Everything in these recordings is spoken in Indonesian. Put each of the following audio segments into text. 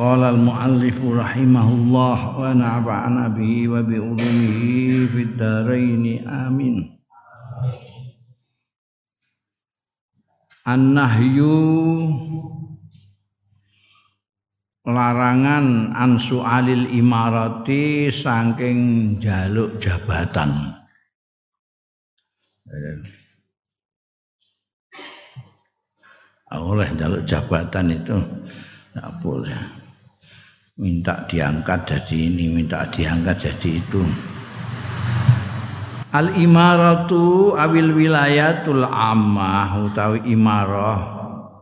Rahimahullah wa nafa'ana bihi wa bi ulumihi fid dharain amin. An-nahyu larangan ansu alil imarati saking jaluk jabatan. Oleh jaluk jabatan itu tidak boleh minta diangkat jadi ini, minta diangkat jadi itu. Al imaratu awil wilayatul ammah utawi imarah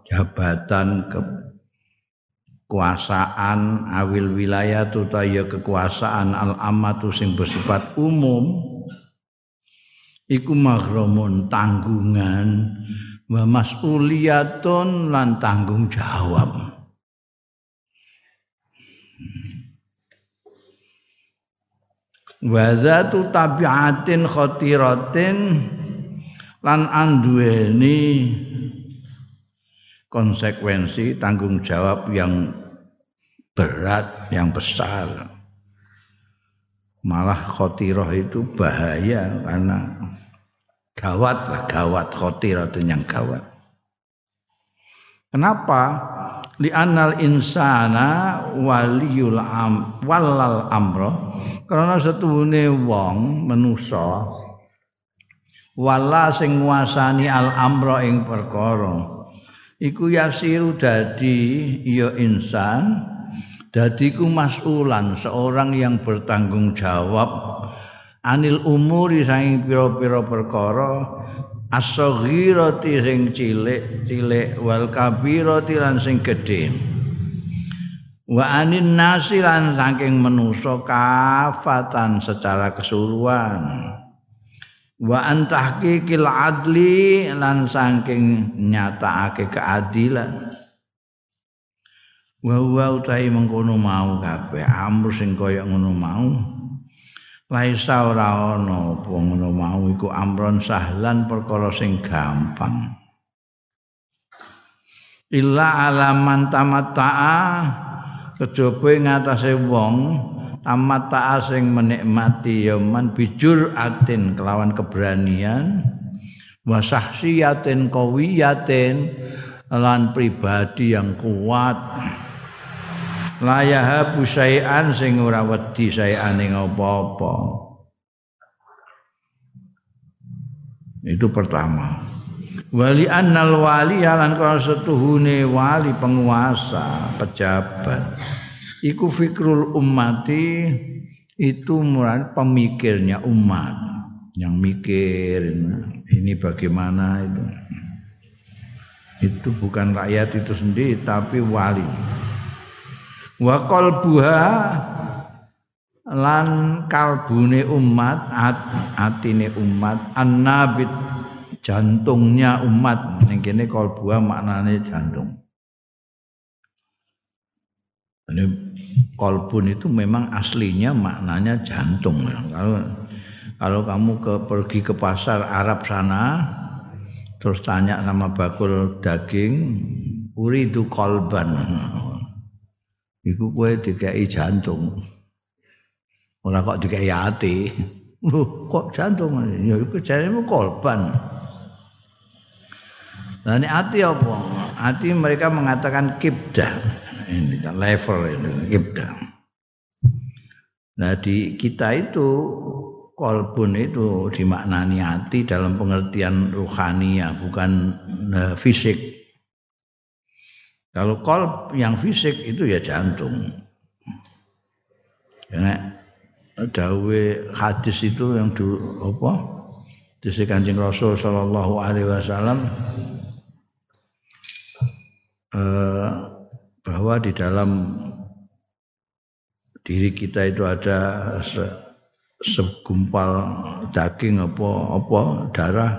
jabatan kekuasaan awil wilayat utawi ya kekuasaan al ammatu sing bersifat umum iku maghramun tanggungan wa mas'uliyatun lan tanggung jawab wa zatu tabiatin khatiratin lan anduweni konsekuensi tanggung jawab yang berat yang besar. Malah khotirah itu bahaya karena gawat lah gawat khotirah itu yang gawat. Kenapa? Li anal insana waliyul am walal amro karena setuhune wong manusa wala sing nguasani al amro ing perkara iku yasiru dadi ya insan dadi ku masulan seorang yang bertanggung jawab anil umuri saing pira-pira perkara as-saghirati sing cilik-cilik wal kabirati lan sing gedhe wa anin nasi lan saking manusa kafatan secara keseluruhan. Wa antahqiqil adli lan saking nyatakake keadilan. Wa wa utahi mengkono mau kabeh amru sing kaya ngono mau. Laisa ora ana apa ngono mau iku amron sahlan perkara sing gampang. Illa alaman tamatta'a kejaba ing atase wong tamatta'a sing menikmati ya man bijur atin kelawan keberanian wa sahsiyatin qawiyatin lan pribadi yang kuat. Layaha busaian sing ora wedi ing apa-apa itu pertama wali annal wali lan kana setuhune wali penguasa pejabat. Iku fikrul ummati itu murad pemikirnya umat. Yang mikir ini bagaimana itu. Itu bukan rakyat itu sendiri tapi wali. Wa qalbuha lan kalbune umat at, atine umat annabit jantungnya umat ning kene kalbuha maknane jantung ini kolbun itu memang aslinya maknanya jantung kalau kalau kamu ke pergi ke pasar Arab sana terus tanya sama bakul daging uridu kolban iku kowe dikai jantung. Ora kok dikai ati. Loh, kok jantung? Ya iku jarene korban. Nah, ini hati apa? Hati mereka mengatakan kibdah. Ini kan level ini kibdah. Nah di kita itu kolbun itu dimaknani hati dalam pengertian ruhania bukan uh, fisik. Kalau kolb yang fisik itu ya jantung. Karena dawe hadis itu yang dulu apa? Di Kanjeng Rasul sallallahu alaihi wasallam eh, bahwa di dalam diri kita itu ada se, segumpal daging apa apa darah.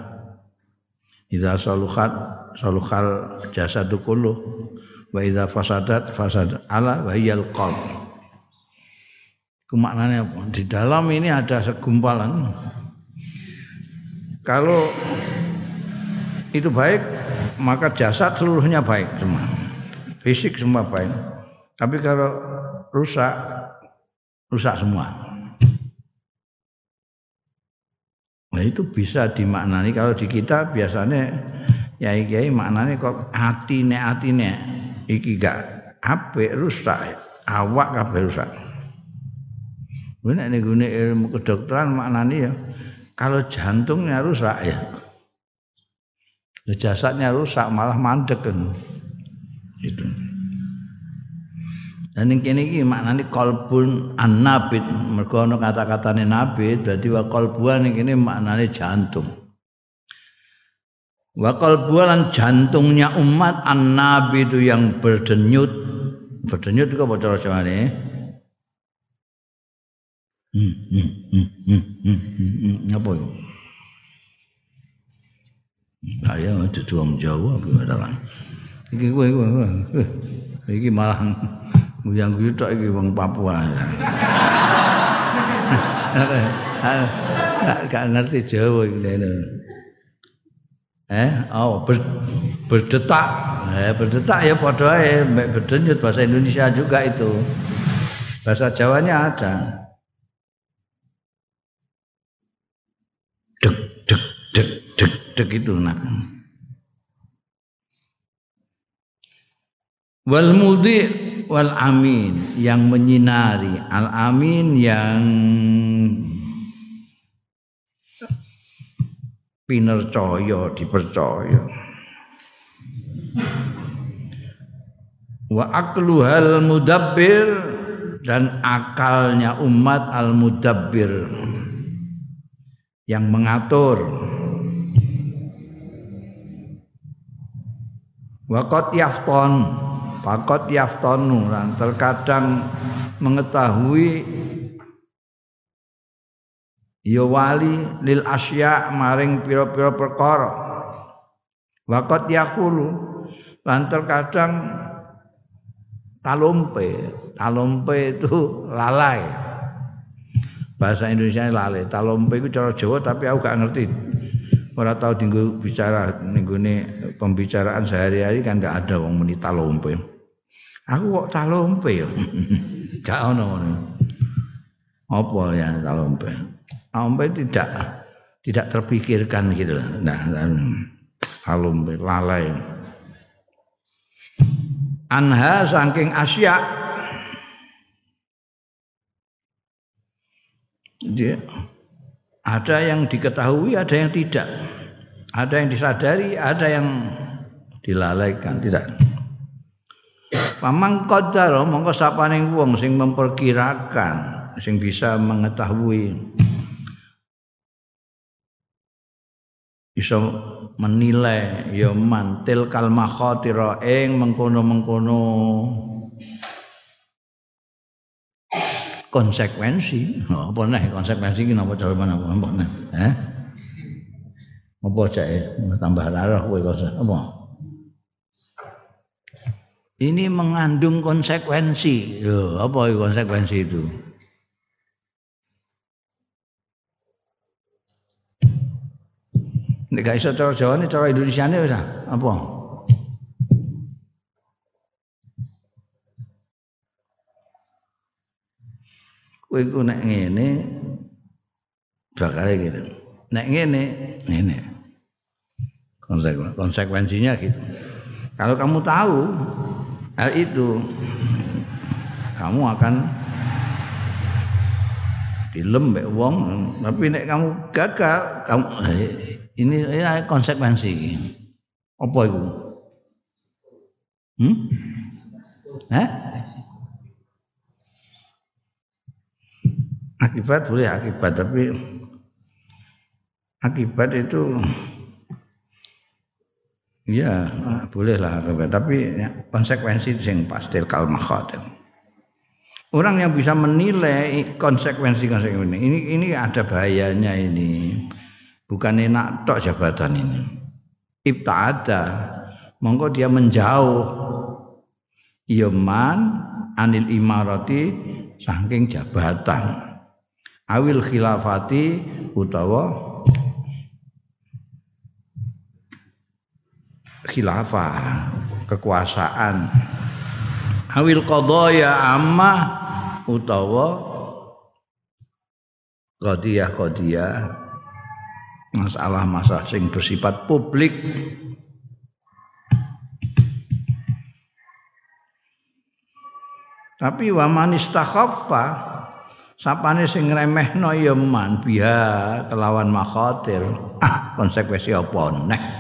Idza saluhat saluhal jasadu kullu wa idza fasadat fasad ala wa hiyal qalb kemaknanya apa? Di dalam ini ada segumpalan. Kalau itu baik maka jasad seluruhnya baik semua. Fisik semua baik. Tapi kalau rusak rusak semua. Nah itu bisa dimaknani. Kalau di kita biasanya ya kiai maknanya kok atine atine iki gak apik rusak. Awak kabeh rusak. Gue nek gune ilmu kedokteran maknanya ya kalau jantungnya rusak ya jasadnya rusak malah mandek kan. Itu. Dan ini kini iki maknane kolbun an-nabit. Mergo ana kata-katane nabit berarti wa kolbuan ini kini maknane jantung. Wa kolbuan jantungnya umat an-nabit yang berdenyut. Berdenyut itu apa cara Jawane hmm hmm hmm hmm hmm, hmm, hmm. apa itu Saya dudu wong Jawa gimana Iki kowe kowe. Iki malah yang kuwi tok iki wong Papua. Gak ngerti Jawa iki Eh, oh ber, berdetak. Eh, berdetak ya padha ae mek berdenyut bahasa Indonesia juga itu. Bahasa Jawanya ada. Dek dek itu nah. Wal mudi wal amin yang menyinari. Al amin yang pinercaya dipercaya wa akluhal mudabbir dan akalnya umat al mudabbir yang mengatur Waqat yafton Fakot yaftonu lan terkadang mengetahui ya wali lil asya maring pira-pira perkara. Wakot yakulu lan terkadang talompe. Talompe itu lalai. Bahasa Indonesia lalai. Talompe itu cara Jawa tapi aku gak ngerti. Ora tahu dinggo bicara ninggone pembicaraan sehari-hari kan gak ada wong muni talompe. Aku kok talompe ya. Gak ono ngono. Apa ya talompe? Talompe tidak tidak terpikirkan gitu. Nah, talompe lalai. Anha saking Asia dia ada yang diketahui, ada yang tidak. Ada yang disadari, ada yang dilalaikan, tidak. Pamang qadar mongko sapaning wong sing memperkirakan, sing bisa mengetahui bisa menilai ya mantil kal makhatira ing mengkono-mengkono konsekuensi. Apa nih konsekuensi ini apa cara mana apa nih? Eh? Apa cek tambah darah kowe apa? ini mengandung konsekuensi. Loh, apa konsekuensi itu? Nek gak iso cara Jawa ini cara Indonesia ini apa? Kowe iku nek ngene bakal gitu. Nek ngene ngene. Konsekuensinya gitu. Kalau kamu tahu hal itu kamu akan dilembek wong tapi nek kamu gagal kamu eh, ini, ini konsekuensi apa itu hmm? Eh? akibat boleh akibat tapi akibat itu Iya, boleh lah tapi ya, konsekuensi sing pasti kal makhatir. orang yang bisa menilai konsekuensi-konsekuensi ini ini ada bahayanya ini. Bukan enak tok jabatan ini. Ibtada monggo dia menjauh. Yaman anil imarati saking jabatan. Awil khilafati utawa khilafah kekuasaan. Awil qadaya amma utawa qadiyah-qadiyah. Masalah-masalah sing bersifat publik. Tapi wa man istakhaffa sapane sing remehno ya man biha kelawan makhatir. Ah konsekuensi apa? Neh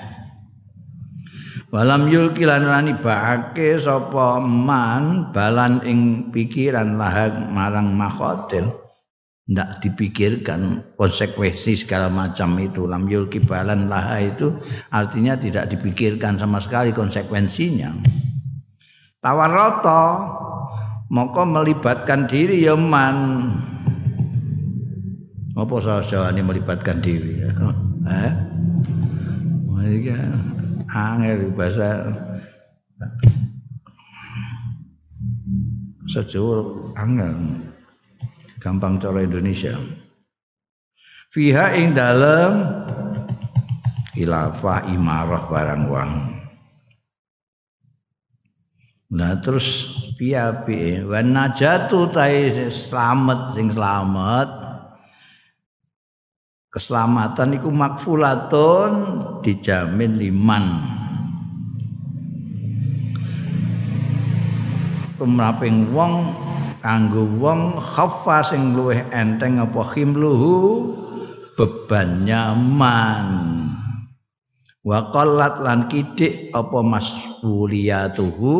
Walam yulki lan rani baake sapa man balan ing pikiran lahag marang makhotir. Ndak dipikirkan konsekuensi segala macam itu. Lam yulki balan laha itu artinya tidak dipikirkan sama sekali konsekuensinya. Tawaroto moko melibatkan diri ya man. Apa melibatkan diri? Eh? Angel bahasa sejauh angel gampang cara Indonesia. Fiha ing dalam khilafah imarah barang wang. Nah terus piye wa najatu tai selamat sing selamat keselamatan iku makfulatun dijamin liman. Pemraping wong kanggo wong khaffa sing luwih enteng apa khimluhu beban man wa qallat lan kidik apa mas'uliyatuhu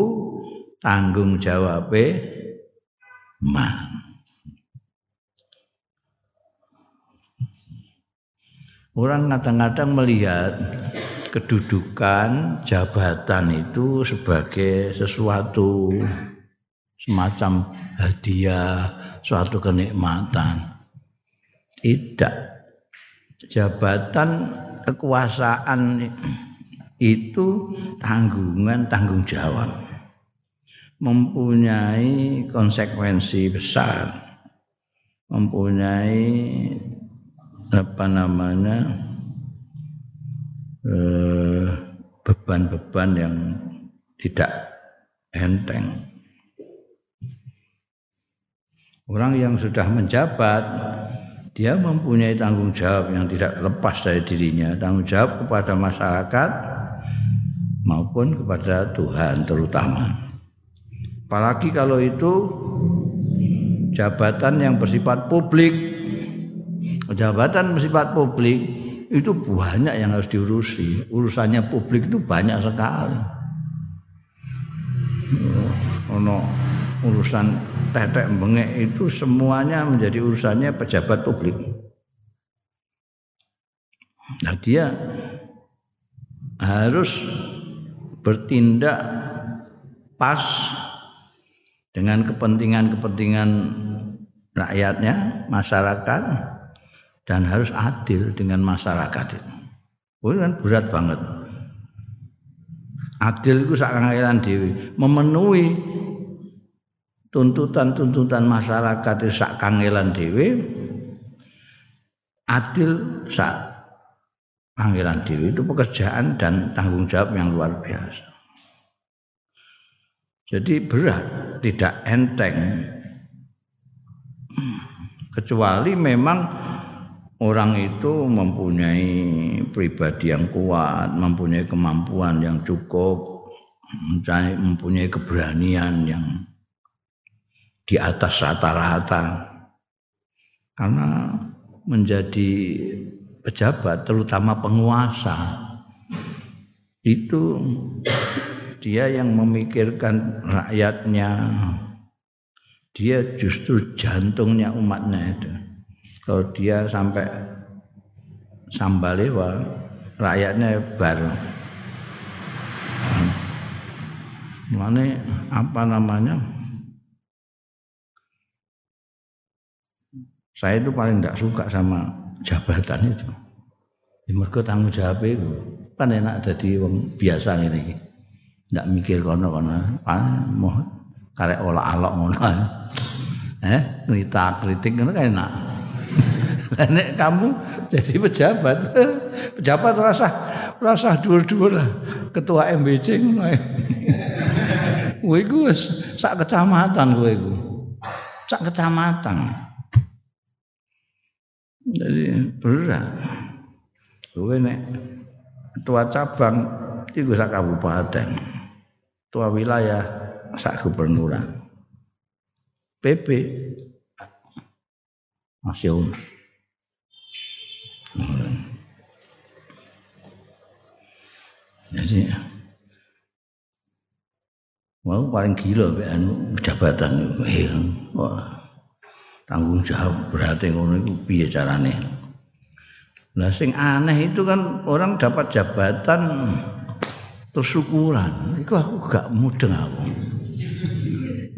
tanggung jawabe man Orang kadang-kadang melihat kedudukan jabatan itu sebagai sesuatu semacam hadiah, suatu kenikmatan. Tidak. Jabatan kekuasaan itu tanggungan tanggung jawab. Mempunyai konsekuensi besar. Mempunyai apa namanya eh, beban-beban yang tidak enteng. Orang yang sudah menjabat dia mempunyai tanggung jawab yang tidak lepas dari dirinya, tanggung jawab kepada masyarakat maupun kepada Tuhan terutama. Apalagi kalau itu jabatan yang bersifat publik jabatan bersifat publik itu banyak yang harus diurusi. Urusannya publik itu banyak sekali. Ono urusan tetek bengek itu semuanya menjadi urusannya pejabat publik. Nah dia harus bertindak pas dengan kepentingan-kepentingan rakyatnya, masyarakat, dan harus adil dengan masyarakat itu. Oh, kan berat banget. Adil itu sak kangelan dewi, memenuhi tuntutan-tuntutan masyarakat itu sak kangelan dewi, adil sak kangelan dewi itu pekerjaan dan tanggung jawab yang luar biasa. Jadi berat, tidak enteng. Kecuali memang orang itu mempunyai pribadi yang kuat, mempunyai kemampuan yang cukup, mempunyai keberanian yang di atas rata-rata. Karena menjadi pejabat, terutama penguasa, itu dia yang memikirkan rakyatnya, dia justru jantungnya umatnya itu kalau dia sampai sambalewa rakyatnya bar mana apa namanya Saya itu paling tidak suka sama jabatan itu. Ya, mereka tanggung jawab itu kan enak jadi wong biasa ini. Tidak mikir kono-kono. Ah, mau karek olah alok ngono. Eh, nita kritik ngono kan enak. Nek kamu jadi pejabat, pejabat rasa rasa dur-dur. Ketua MBC ngono. Kowe iku sak kecamatan kowe iku. Sak kecamatan. Jadi berat. Kowe nek ketua cabang iku sak kabupaten. Ketua wilayah sak gubernuran. PP masih Jadi mau paling gila anu jabatan itu. Wah. Tanggung jawab berarti ngono iku piye carane? Lah sing aneh itu kan orang dapat jabatan terus syukuran. Iku aku gak mudeng aku.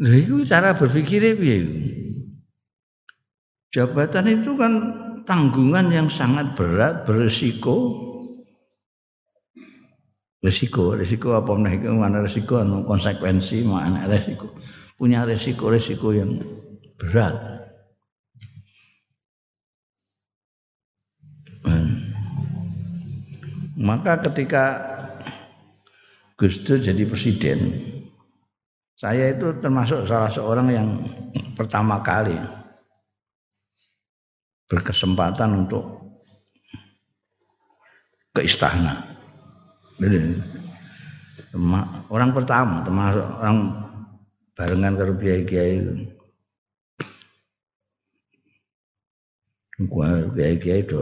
Lah iku cara berpikirnya piye? Jabatan itu kan tanggungan yang sangat berat, beresiko. Resiko, resiko apa itu mana resiko anu konsekuensi mana resiko. Punya resiko-resiko yang berat. Hmm. Maka ketika Gus Dur jadi presiden, saya itu termasuk salah seorang yang pertama kali berkesempatan untuk ke istana. Orang pertama termasuk orang barengan karo kiai-kiai. Kiai-kiai itu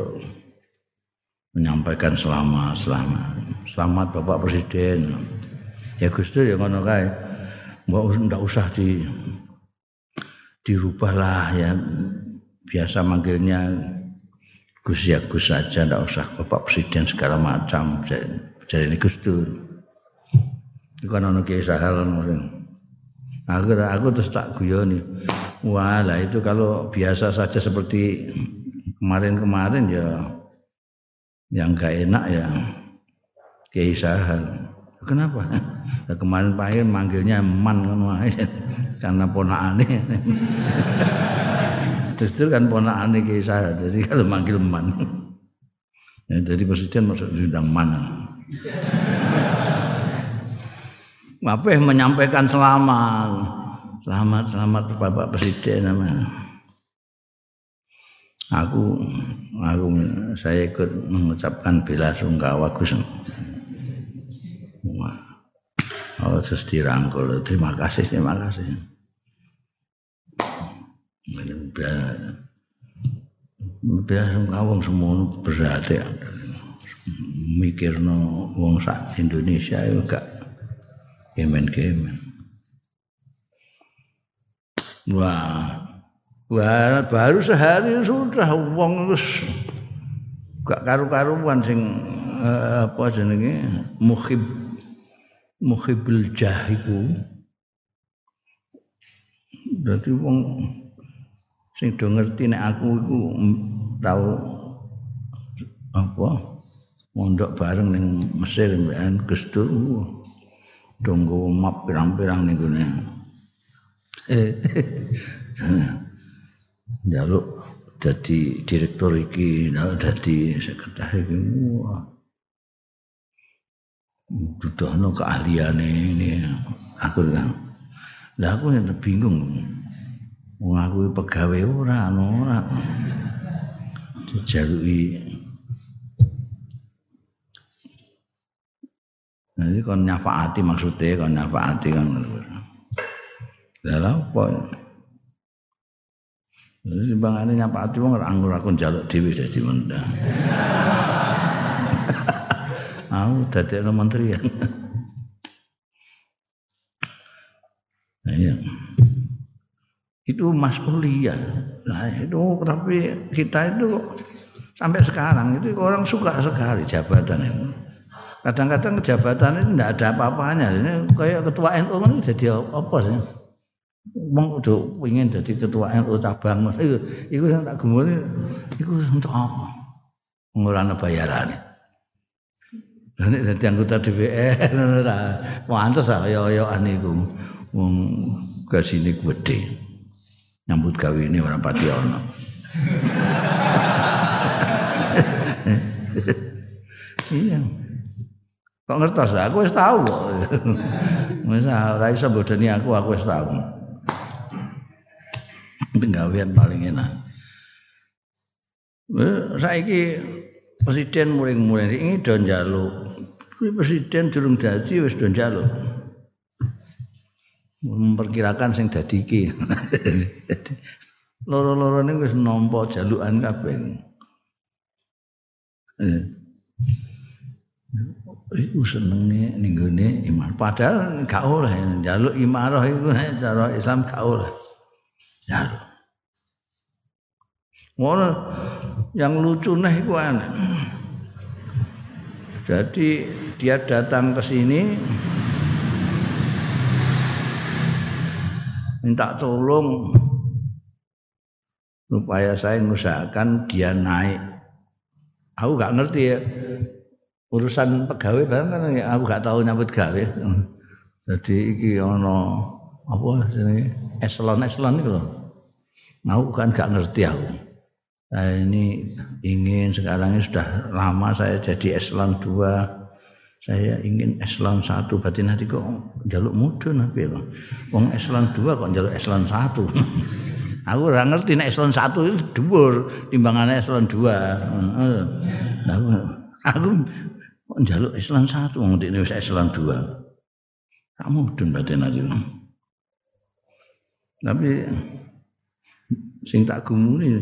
menyampaikan selamat, selamat, selamat Bapak Presiden. Ya Gus ya ngono kae. Mbok usah di dirubah lah ya biasa manggilnya Gus ya Gus saja tidak usah Bapak Presiden segala macam jadi ini Gus Dur itu kan ono kiai sahal aku aku terus tak guyoni. Wah lah itu kalau biasa saja seperti kemarin-kemarin ya yang gak enak ya kiai sahal. Kenapa? Nah, kemarin pahir manggilnya man karena ponakane. Justru kan ponakan iki saya. Jadi kalau manggil man. Ya, jadi presiden masuk diundang mana? Yang menyampaikan selamat, selamat, selamat Bapak Presiden namanya. Aku, aku, saya ikut mengucapkan bela sungkawa Gus. Oh, terus dirangkul. Terima kasih, terima kasih. Biasa wong semono berarti mikirno wong sak Indonesia itu gak kemen-kemen. Wah, wah baru sehari sudah wong terus gak karu-karuan sing uh, apa jenenge muhib muhibil jahiku. Dadi wong sing do ngerti nek aku iku tau apa mondok bareng ning Mesir mbekan Gus Dur. Donggo map pirang-pirang ning gone. Jaluk jadi direktur iki jadi sekretaris iki. Wah dudohno keahliane ini. Aku lah aku yang bingung Wong aku pegawai ora ora. Dijaluki. Jadi kon nyafaati maksudnya kon nyafaati kan. Lah apa? Jadi bangane nyafaati wong ora anggur aku njaluk dhewe dadi mendang. Aku dadi menteri. Nah, iya itu mas'uliyah. Nah, itu tapi kita itu sampai sekarang itu orang suka sekali jabatan itu. Kadang-kadang jabatan itu tidak ada apa-apanya. Ini kayak ketua NU kan jadi apa sih? wong udah pengen jadi ketua NU cabang. Iku iku sing tak gemuni iku untuk apa? Ora ana bayarane nek dadi anggota DPR ora pantes ah kaya-kayaan iku. Wong gasine gede nyambut gawe ini ora pati ana. Iya kok ngertos aku wis tau kok wis ora iso bodoni aku aku wis tau penggawean paling enak. Saiki presiden muring-muring ini do njaluk. Presiden durung dadi wis do njaluk. Memperkirakan sing dadi iki. Loro-loro ini wis nampa jalukan kabeh. Eh. Iku senenge ning gone iman. Padahal gak oleh njaluk imarah iku cara Islam gak oleh. Ya. Ngono yang lucu nih itu aneh. Jadi dia datang ke sini minta tolong supaya saya mengusahakan dia naik. Aku gak ngerti ya urusan pegawai barang kan ya, aku gak tahu nyambut gawe. Jadi iki ono apa sini eselon eselon itu loh. Aku kan gak ngerti aku. Nah, ini ingin sekarang ini sudah lama saya jadi eselon 2 saya ingin eselon 1 berarti nanti kok jaluk mudun tapi kok wong eselon 2 kok jaluk eselon 1 aku ora ngerti nek eselon 1 itu dhuwur timbangane eselon 2 nah, aku aku kok jaluk eselon 1 wong ini wis eselon 2 kamu mudun berarti nanti tapi sing tak gumuni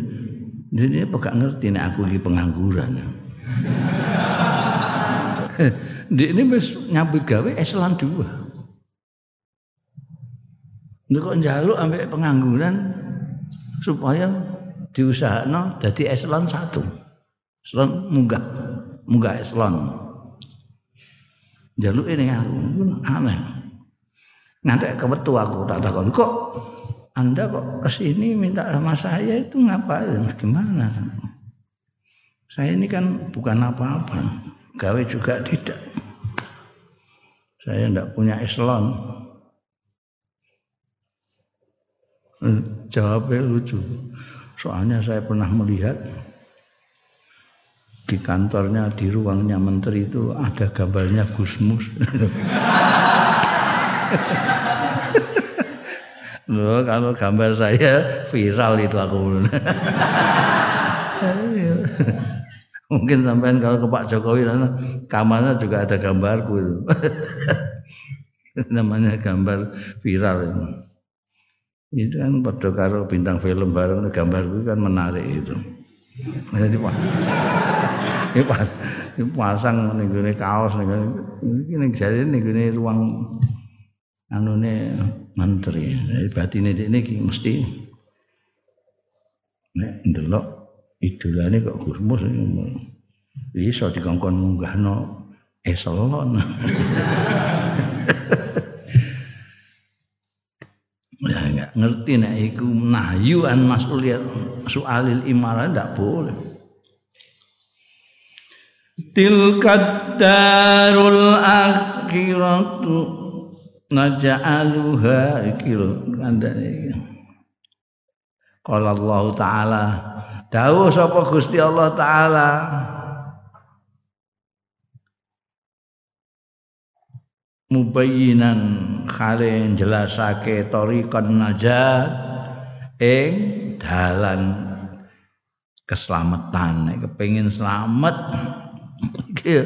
dia gak ngerti nek aku iki pengangguran di ini wis nyambut gawe eselon 2 Nek kok njaluk ambek pengangguran supaya diusahakno dadi eselon 1. Eselon munggah. Munggah eselon. Njaluk ini aku aneh. Nanti kebetu aku tak takon kok anda kok ke sini minta sama saya itu ngapain? Gimana? Saya ini kan bukan apa-apa. Gawe juga tidak. Saya tidak punya eselon. Eh, jawabnya lucu. Soalnya saya pernah melihat di kantornya, di ruangnya menteri itu ada gambarnya Gusmus. Loh, kalau gambar saya viral itu aku. Mungkin sampean kalau ke Pak Jokowi sana kamarnya juga ada gambarku itu. Namanya gambar viral itu. Itu kan pada karo bintang film bareng gambarku kan menarik itu. Jadi Pak. Ini Pak, ini pasang nih kaos nih ini jadi nih ruang anune menteri. Batine ini mesti nek ndelok idolane kok gurmus iso dikongkon munggahno eselon. ya enggak ngerti nek iku nahyu an mas'uliyat soalil imarah ndak boleh. Tilkad darul akhiratu naj'aluha iki lho kandhane iki. Qala Allah taala dawuh sapa Gusti Allah taala mubayyinan khare jelasake tariqan najat ing dalan keselamatan. Nek kepengin selamat iki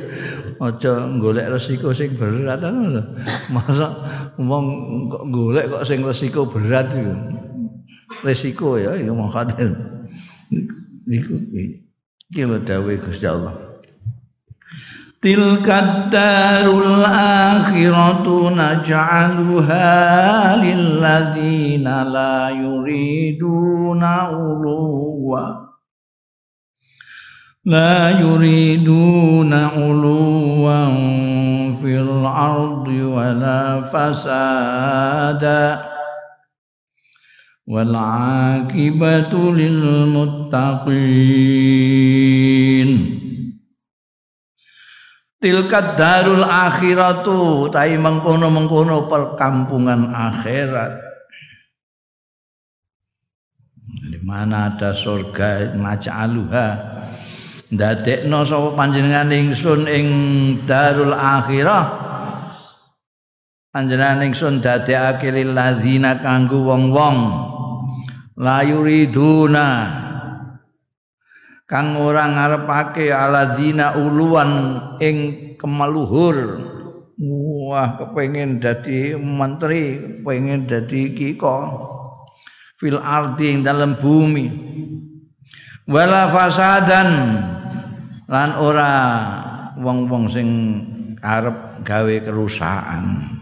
aja golek resiko sing berat masa wong kok golek kok sing resiko berat iku? Resiko ya mau khawatir iku iki lho dawuh Gusti Allah تلك الدار الآخرة نجعلها للذين لا يريدون علوا. لا يريدون علوا في الأرض ولا فسادا. والعاقبة للمتقين. Tilkat darul akhiratu tai mengkono-mengkono perkampungan akhirat. Di mana ada surga maj'aluha ndadekno sapa panjenengan ingsun ing darul akhirah? Panjenengan ingsun dadekake lil ladzina kanggo wong-wong. La yuriduna kang ora ngarepake aladina uluan ing kemaluhur. Wah kepengin dadi menteri pengen dadi kiko. Fil ardi ing dalam bumi. Wala fasadan. Lan ora wong-wong sing arep gawe kerusakan.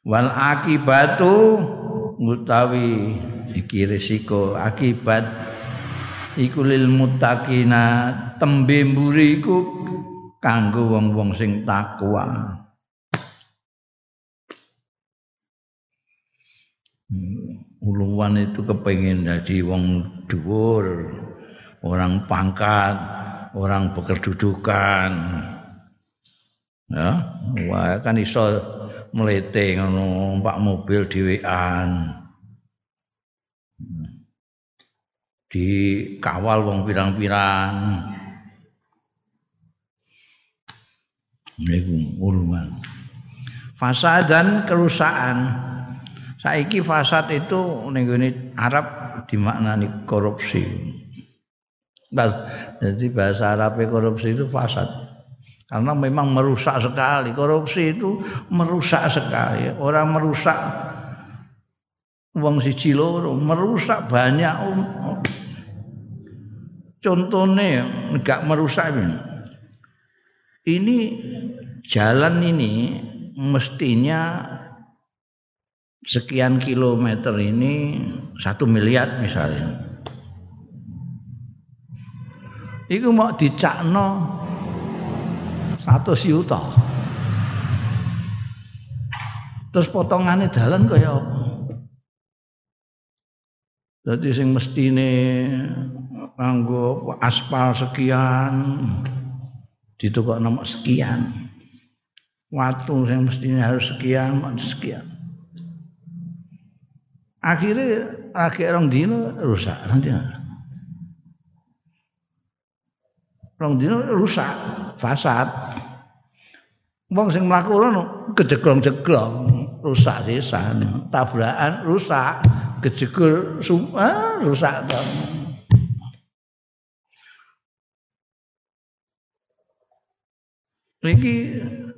Wal akibatu utawi iki risiko akibat iku lil muttaqina tembe mburi iku kanggo wong-wong sing takwa. Uluan itu kepengen jadi wong dhuwur orang pangkat orang berkedudukan ya wah kan iso mlete ngono mobil dhewean dikawal wong pirang-pirang. Niku fasad dan kerusakan. Saiki fasad itu ning Arab dimaknani korupsi. Jadi bahasa Arab korupsi itu fasad. Karena memang merusak sekali. Korupsi itu merusak sekali. Orang merusak uang si loro merusak banyak contohnya enggak merusak ini jalan ini mestinya sekian kilometer ini satu miliar misalnya itu mau dicakno satu yuta. Terus potongannya dalan kaya apa? Jadi sing mestine nganggo aspal sekian ditukok nomor sekian. Waktu yang mestinya harus sekian, sekian. Akhirnya akhir orang dino rusak nanti. Orang dino rusak, fasad. Wong sing mlaku ngono kejeglong-jeglong, rusak sisan, tabrakan rusak, kejegul ah, rusak. Iki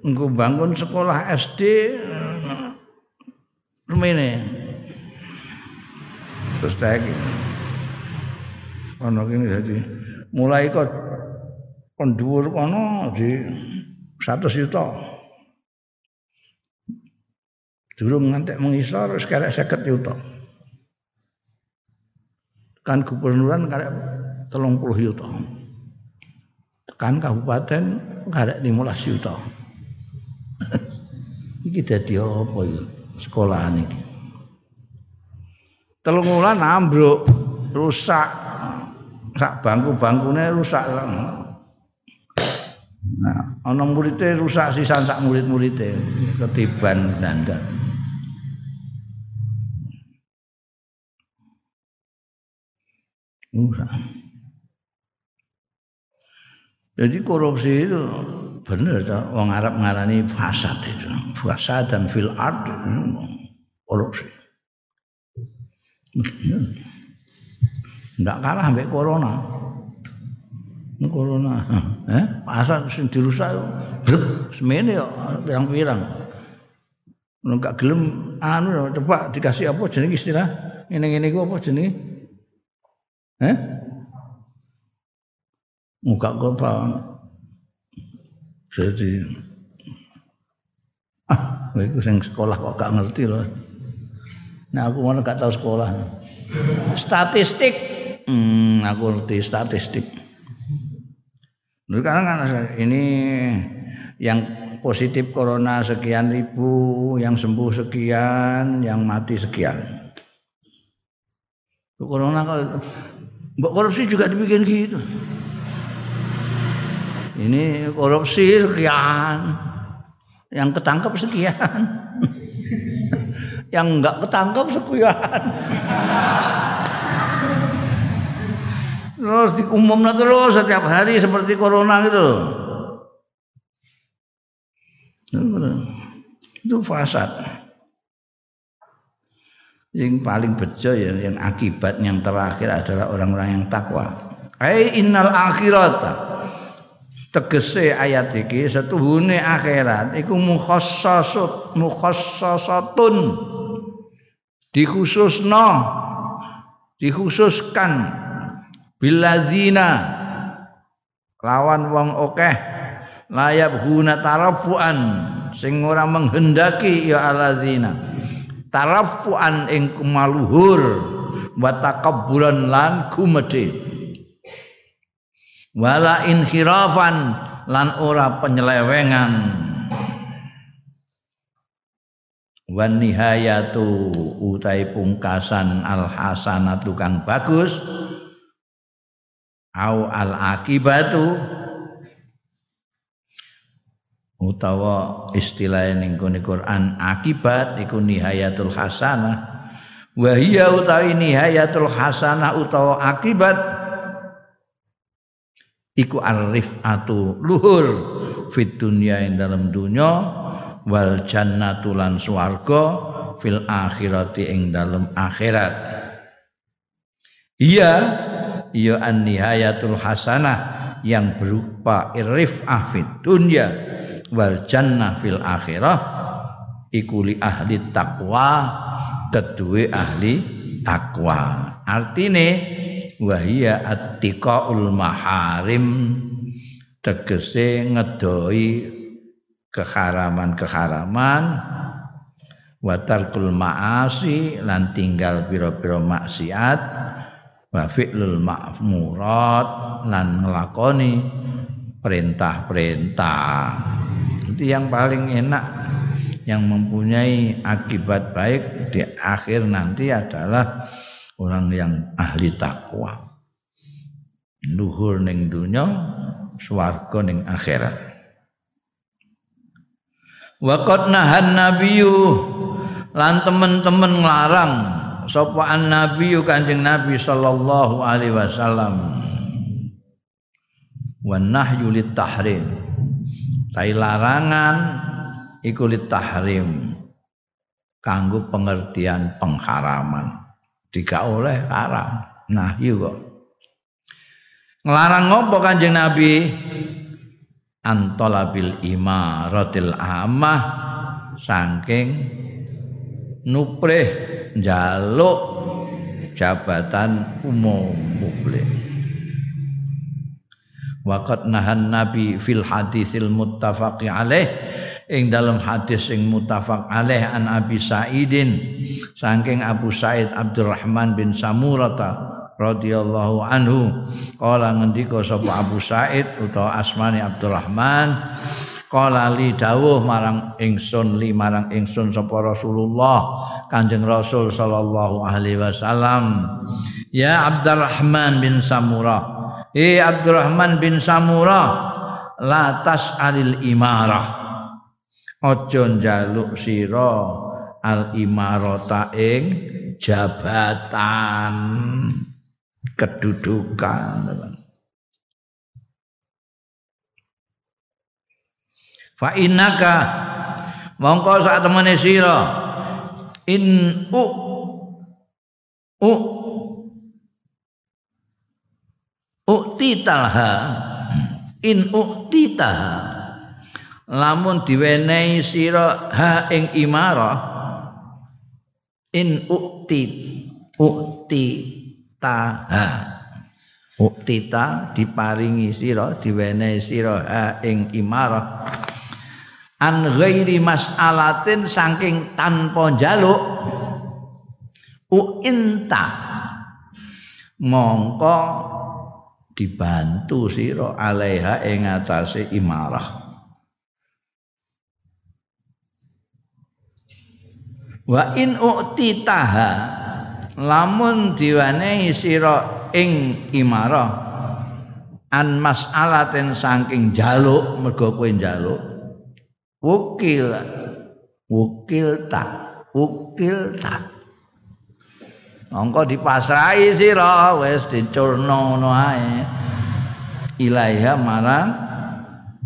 engko bangun sekolah SD rumene. Terus lagi. Ono kene dadi mulai kok kon dhuwur kono di 100 juta. Durung ngantek mengisor wis karek 50 juta. Kan gubernuran karek 30 juta. Kan kabupaten karek 15 juta. iki dadi apa ya sekolahan iki. Telung wulan ambruk, rusak. Sak bangku-bangkune rusak. Nah, ana muridé rusak sisan sak murid-muridé ketiban dandan. Rusak. Jadi korupsi itu benar wong Arab ngarani fasad itu. Fasad dan fil ard korupsi. Enggak kalah sampai corona corona. Eh, pasar sing dirusak brek semene yo pirang-pirang. Nek gak gelem anu coba dikasih apa jenenge istilah ngene-ngene ku apa jenenge? Eh? Muka apa? Jadi ah, itu sing sekolah kok gak ngerti loh. Nah aku mana gak tahu sekolah. Statistik, hmm, aku ngerti statistik. Karena kan ini yang positif corona sekian ribu, yang sembuh sekian, yang mati sekian. Corona kalau korupsi juga dibikin gitu. Ini korupsi sekian, yang ketangkep sekian, yang enggak ketangkep sekian. terus diumumkan terus setiap hari seperti corona gitu. Itu fasad. Yang paling bejo ya yang akibat yang terakhir adalah orang-orang yang takwa. Ai innal akhirat. Tegese ayat iki setuhune akhirat iku mukhassasut mukhassasatun. Dikhususno dikhususkan biladzina lawan wong akeh layab huna tarafuan sing ora menghendaki ya aladzina tarafuan ing kemaluhur wa takabburan lan gumedhe wala inhirafan lan ora penyelewengan. Wan nihayatu utai pungkasan al hasanatu kang bagus. Au al akibatu utawa istilah ning Quran akibat iku nihayatul hasanah. Wa hiya utawi nihayatul hasanah utawa akibat iku arifatu luhur fit dunya ing dalam dunya wal jannatu lan swarga fil akhirati ing dalam akhirat. Iya iya an nihayatul hasanah yang berupa irifah fit dunya wal jannah fil akhirah iku li ahli takwa kedue ahli takwa artine wahia attiqaul maharim. Tegese ngedoi keharaman-keharaman. Watarkul maasi lan tinggal pira-pira maksiat. Wa fi'lul ma'murat lan nglakoni perintah-perintah. Itu yang paling enak yang mempunyai akibat baik di akhir nanti adalah orang yang ahli takwa. Luhur ning dunya swarga ning akhirat. Waqat nahan nabiyyu lan teman-teman nglarang sapa an nabiyyu Kanjeng Nabi sallallahu alaihi wasallam. Wa nahyu lit tahrim. Tai larangan iku tahrim kanggo pengertian pengharaman. Jika oleh haram. Nah, kok. Ngelarang ngopo Kanjeng Nabi? Antolabil imaratil amah saking nuprih jaluk jabatan umum publik. Waqat nahan Nabi fil hadisil muttafaqi alaih ing dalam hadis sing muttafaq alaih an Abi Sa'idin saking Abu Sa'id Abdurrahman bin Samurata radhiyallahu anhu kala ngendika sapa Abu Sa'id utawa asmane Abdurrahman kala li dawuh marang ingsun li marang ingsun sapa Rasulullah Kanjeng Rasul sallallahu alaihi wasallam ya Abdurrahman bin Samurah Eh Abdurrahman bin Samura latas alil imarah ojo njaluk sira al imarata ing jabatan. Kedudukan fa innaka mongko sak temene sira in u u uktitaha in uktitaha lamun diwenehi sira ha ing imarah in ukti ukti taha uktita diparingi sira diwenehi sira ha ing imarah. An ghairi mas'alatin saking tanpa njaluk uinta mongko dibantu sira alaiha ing atase imarah wa in u'titaha lamun diwenehi sira ing imarah an mas'alatin saking jaluk mergo kowe njaluk wukil wukil ta wukil ta Angka dipasrahi sira wis dicurno ngono ae. Ilaiha marang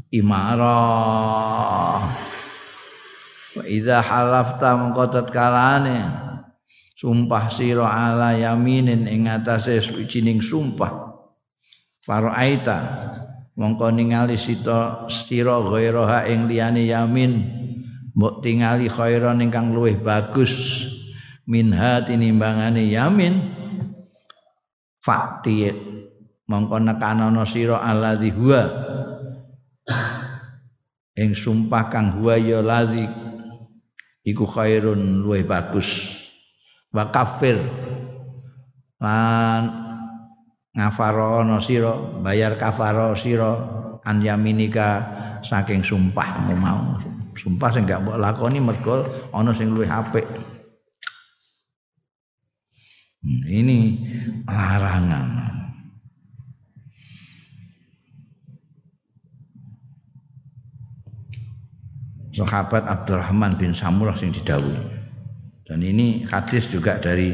imarah. Wa idza halafta mengko tatkalane sumpah sira ala yaminin ing atase suwijining sumpah. Para aita mongko ningali sita sira ghairaha ing liyane yamin mbok tingali khairan ingkang luwih bagus. Minha tinimbangane yamin fakti mongko nekanono sira alladzi huwa. Ing sumpah kang huwa ya ladzi iku khairun luwih bagus. Wa kafir. Lan ngafarono sira bayar kafaro sira an yaminika saking sumpahmu mau. Sumpah sing gak mbok lakoni mergo ana sing luwih apik. Hmm, ini larangan. Sahabat Abdurrahman bin Samurah yang didawuhi. Dan ini hadis juga dari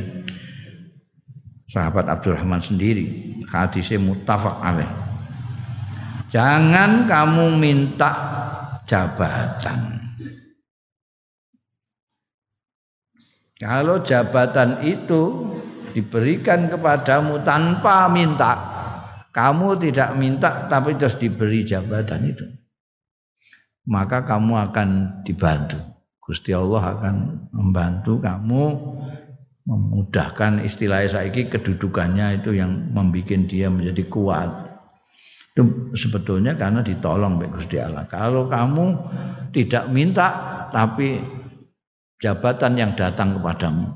sahabat Abdurrahman sendiri. Hadisnya muttafaq alaih. Jangan kamu minta jabatan. Kalau jabatan itu diberikan kepadamu tanpa minta. Kamu tidak minta tapi terus diberi jabatan itu. Maka kamu akan dibantu. Gusti Allah akan membantu kamu memudahkan istilah saiki kedudukannya itu yang membuat dia menjadi kuat. Itu sebetulnya karena ditolong oleh Gusti Allah. Kalau kamu tidak minta tapi jabatan yang datang kepadamu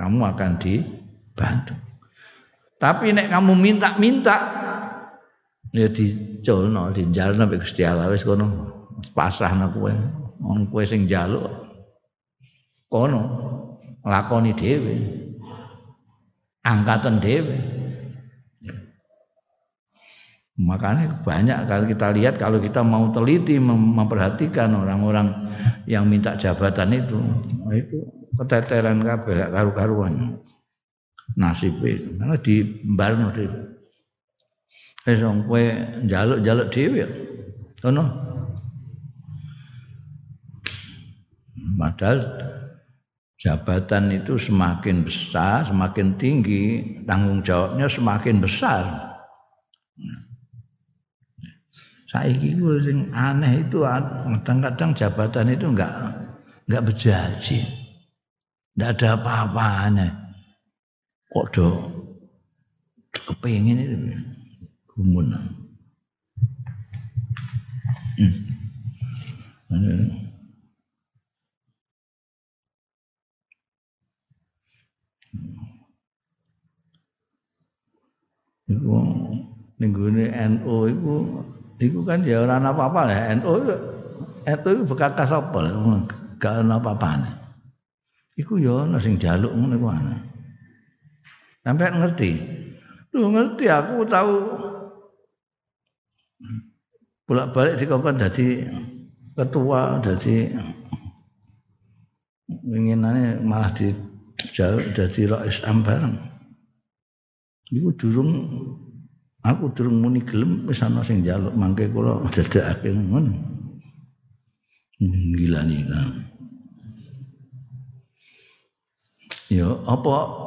kamu akan dibantu. Tapi nek kamu minta-minta ya diculno, dijalno mek Gusti Allah wis kono pasrahno kowe. Wong kowe sing njaluk kono lakoni dhewe. Angkatan dhewe. Makanya banyak kalau kita lihat kalau kita mau teliti memperhatikan orang-orang yang minta jabatan itu, itu keteteran kabeh karu-karuan. Nasibe karena di mbarno dhewe. Wis wong kowe njaluk-njaluk dhewe. Ngono. Padahal jabatan itu semakin besar, semakin tinggi, tanggung jawabnya semakin besar. Saiki ku sing aneh itu kadang-kadang jabatan itu enggak enggak berjanji. Tidak ada apa-apanya. Kok do kepingin itu gumun. Hmm. Iku ning gone NU iku iku kan ya ora apa-apa lah NU itu bekas apa gak ana apa-apane. Iku ya ana sing jaluk ngono iku ana. Sampai ngerti. Lu ngerti aku tahu bolak-balik di kapan jadi ketua jadi inginannya malah di jadi rais am bareng. Iku durung aku durung muni gelem wis ana sing jaluk mangke kula ngono. Gila nih kan. ya apa?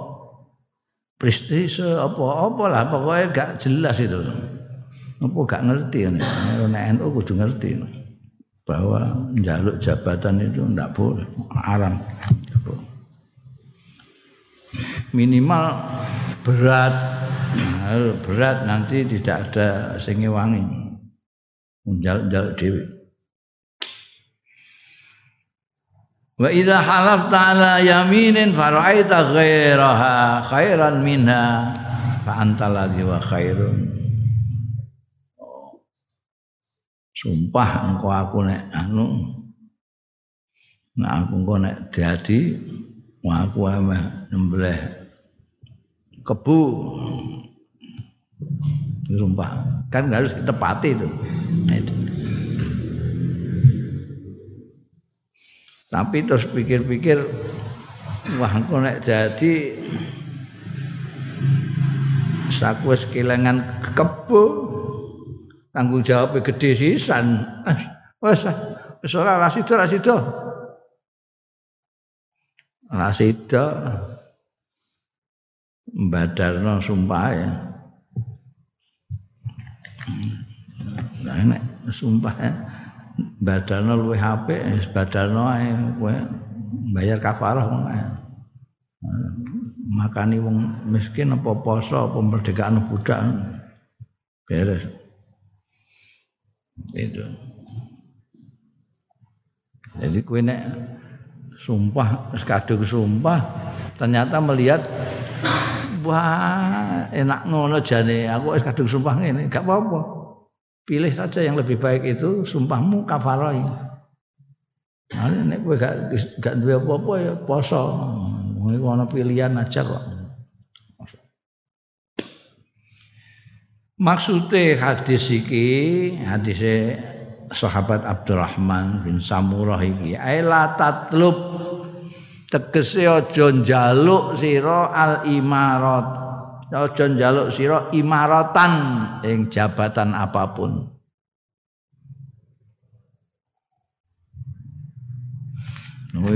Prestise apa-apa lah pokoknya gak jelas itu. Apa gak ngerti nek NU kudu ngerti. Bahwa jaluk jabatan itu ndak boleh haram minimal berat. Nah, berat nanti tidak ada sing wangi. Jaluk-jaluk dhewe. Wa idza halafta ala yaminin fara'aita ghairaha khairan minha fa anta ladzi wa khairun. Sumpah engkau aku nek anu Nah aku engkau nek dadi aku emeh nyembelih kebu sumpah kan harus ditepati itu. Nah, itu. Tapi terus pikir-pikir wah engko nek dadi saku wis kelangan kebo tanggung jawab gede sisan. Wes wis ora rasido rasido. Rasido badarno sumpah ya. Nah, nek sumpah ya. badalno luwih apik badalno ae kowe bayar kafarah ngono ae makani wong miskin apa poso apa merdekaan budak beres itu jadi kowe nek sumpah kadung sumpah. Ternyata melihat wah enak ngono jane. Aku wis kadung sumpah ngene gak apa-apa. Pilih saja yang lebih baik itu sumpahmu kafarah nah, nek kowe gak gak duwe apa-apa ya poso. Iku ana pilihan aja kok. Maksudnya hadis iki hadise sahabat Abdurrahman bin Samurah iki aila tatlub tegese aja njaluk sira al imarat aja njaluk sira imaratan ing jabatan apa pun Nah,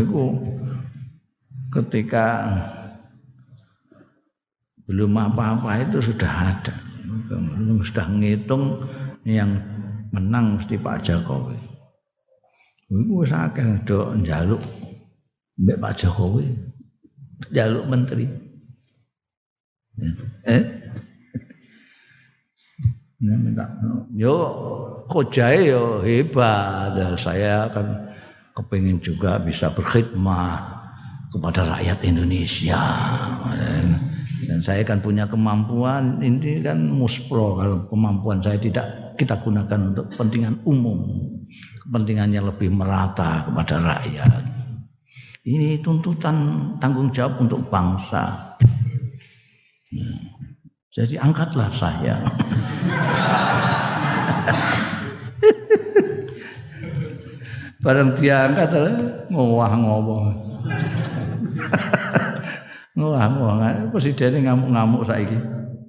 ketika belum apa-apa itu sudah ada. Sudah ngitung yang menang mesti Pak Jokowi. Iku akeh ndok njaluk mbek Pak Jokowi. Njaluk menteri. Eh? yo kojae yo hebat saya akan kepingin juga bisa berkhidmat kepada rakyat Indonesia dan saya kan punya kemampuan ini kan muspro kalau kemampuan saya tidak kita gunakan untuk kepentingan umum kepentingannya lebih merata kepada rakyat ini tuntutan tanggung jawab untuk bangsa jadi angkatlah saya. Bareng dia angkat ngowah ngowah. ngowah ngowah. Presiden ngamuk-ngamuk saiki.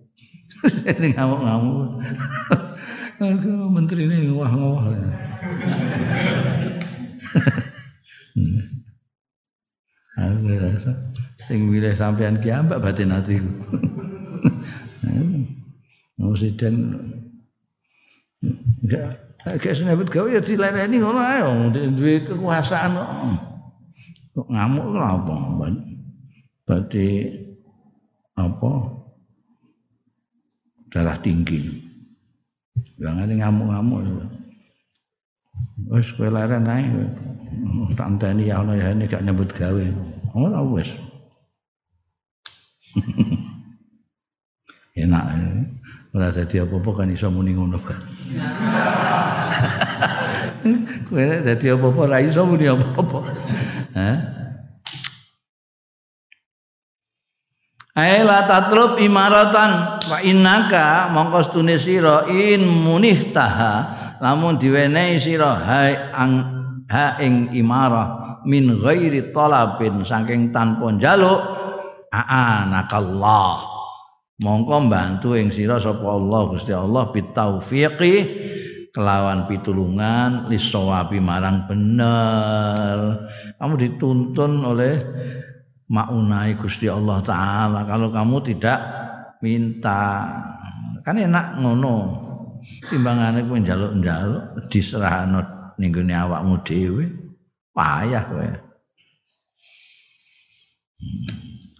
Presiden ngamuk-ngamuk. Aduh, menteri ini ngowah ngowah. hmm. Aduh, sing milih sampean ki ambak batin atiku. Presiden enggak kayak senebut gawe ya dilereni ngono ae duwe kekuasaan kok ngamuk lho apa berarti apa darah tinggi jangan ngamuk-ngamuk wis kowe leren ae. Tak enteni ya ono ya ini gak nyebut gawe. Ora wis. Enak ora dadi apa-apa kan iso muni ngono kan kowe dadi apa-apa ora iso muni apa-apa ha Aila tatlub imaratan. Wa innaka mongko stune sira in munihtaha lamun diwenehi sira hai ang ha ing imarah min ghairi talabin saking tanpa njaluk a'anakallah. Mongko bantu ing sira sapa Allah Gusti Allah bitaufiqi kelawan pitulungan lisawabi marang bener. Kamu dituntun oleh maunai Gusti Allah taala. Kalau kamu tidak minta kan enak ngono. Timbangane kowe njaluk-njaluk diserahno ning gone awakmu dhewe payah kowe.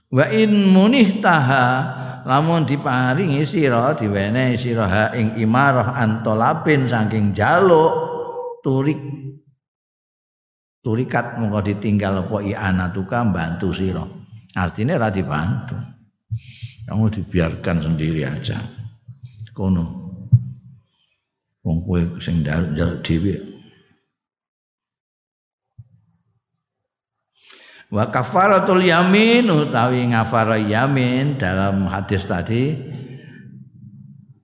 Wa in munihtaha lamun diparingi sira diwenehi sira ing imarah antolabin saking jaluk turik turikat mongko ditinggal apa ianatuka bantu sira. Artinya ora dibantu. Kamu dibiarkan sendiri aja. Kono. Wong kowe sing njaluk dhewe. Wa kafaratul yamin utawi ngafara yamin dalam hadis tadi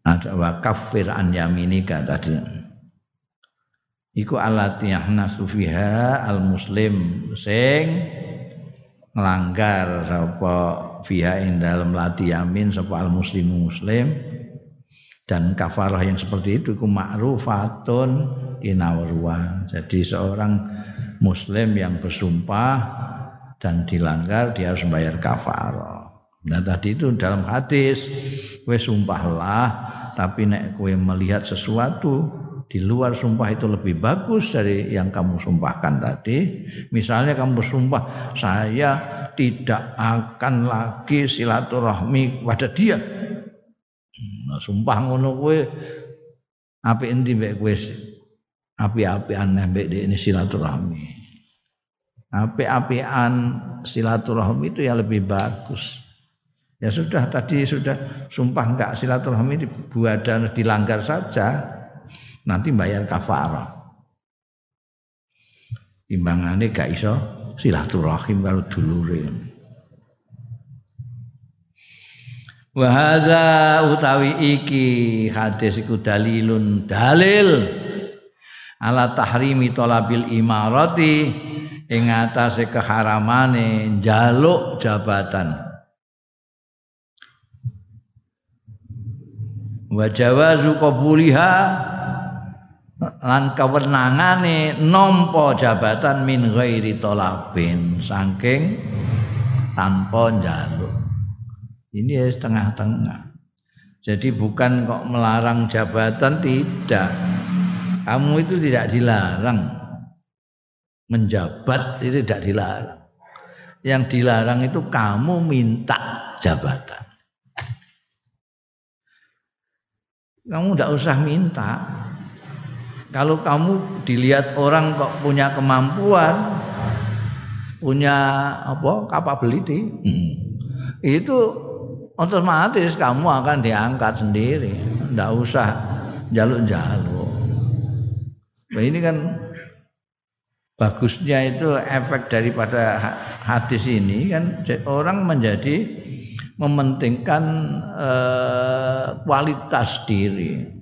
ada wa kafir an yaminika tadi. Iku alati yahnasu fiha al muslim sing nglanggar sapa fiha ing dalam lati yamin sapa al muslimu muslim dan kafarah yang seperti itu iku ma'rufatun inawruan. Jadi seorang muslim yang bersumpah dan dilanggar dia harus membayar kafarah. Nah tadi itu dalam hadis, kue sumpahlah, tapi nek kue melihat sesuatu di luar sumpah itu lebih bagus dari yang kamu sumpahkan tadi. Misalnya kamu bersumpah, saya tidak akan lagi silaturahmi pada dia. Nah, sumpah ngono kue, api endi mbek kue api-api aneh mbek ini silaturahmi api-apian silaturahmi itu ya lebih bagus. Ya sudah tadi sudah sumpah enggak silaturahmi dibuat dan dilanggar saja nanti bayar kafarah. Timbangannya gak iso silaturahim kalau dulure. Wahada utawi iki hadis iku dalilun dalil ala tahrimi talabil imarati ing atase keharamane njaluk jabatan wa jawazu qabuliha lan kewenangane nampa jabatan min ghairi talabin saking tanpa njaluk ini ya setengah-tengah jadi bukan kok melarang jabatan tidak kamu itu tidak dilarang menjabat itu tidak dilarang. Yang dilarang itu kamu minta jabatan. Kamu tidak usah minta. Kalau kamu dilihat orang kok punya kemampuan, punya apa capability, hmm, itu otomatis kamu akan diangkat sendiri. Tidak usah jaluk-jaluk. Nah, ini kan bagusnya itu efek daripada hadis ini kan orang menjadi mementingkan eh, kualitas diri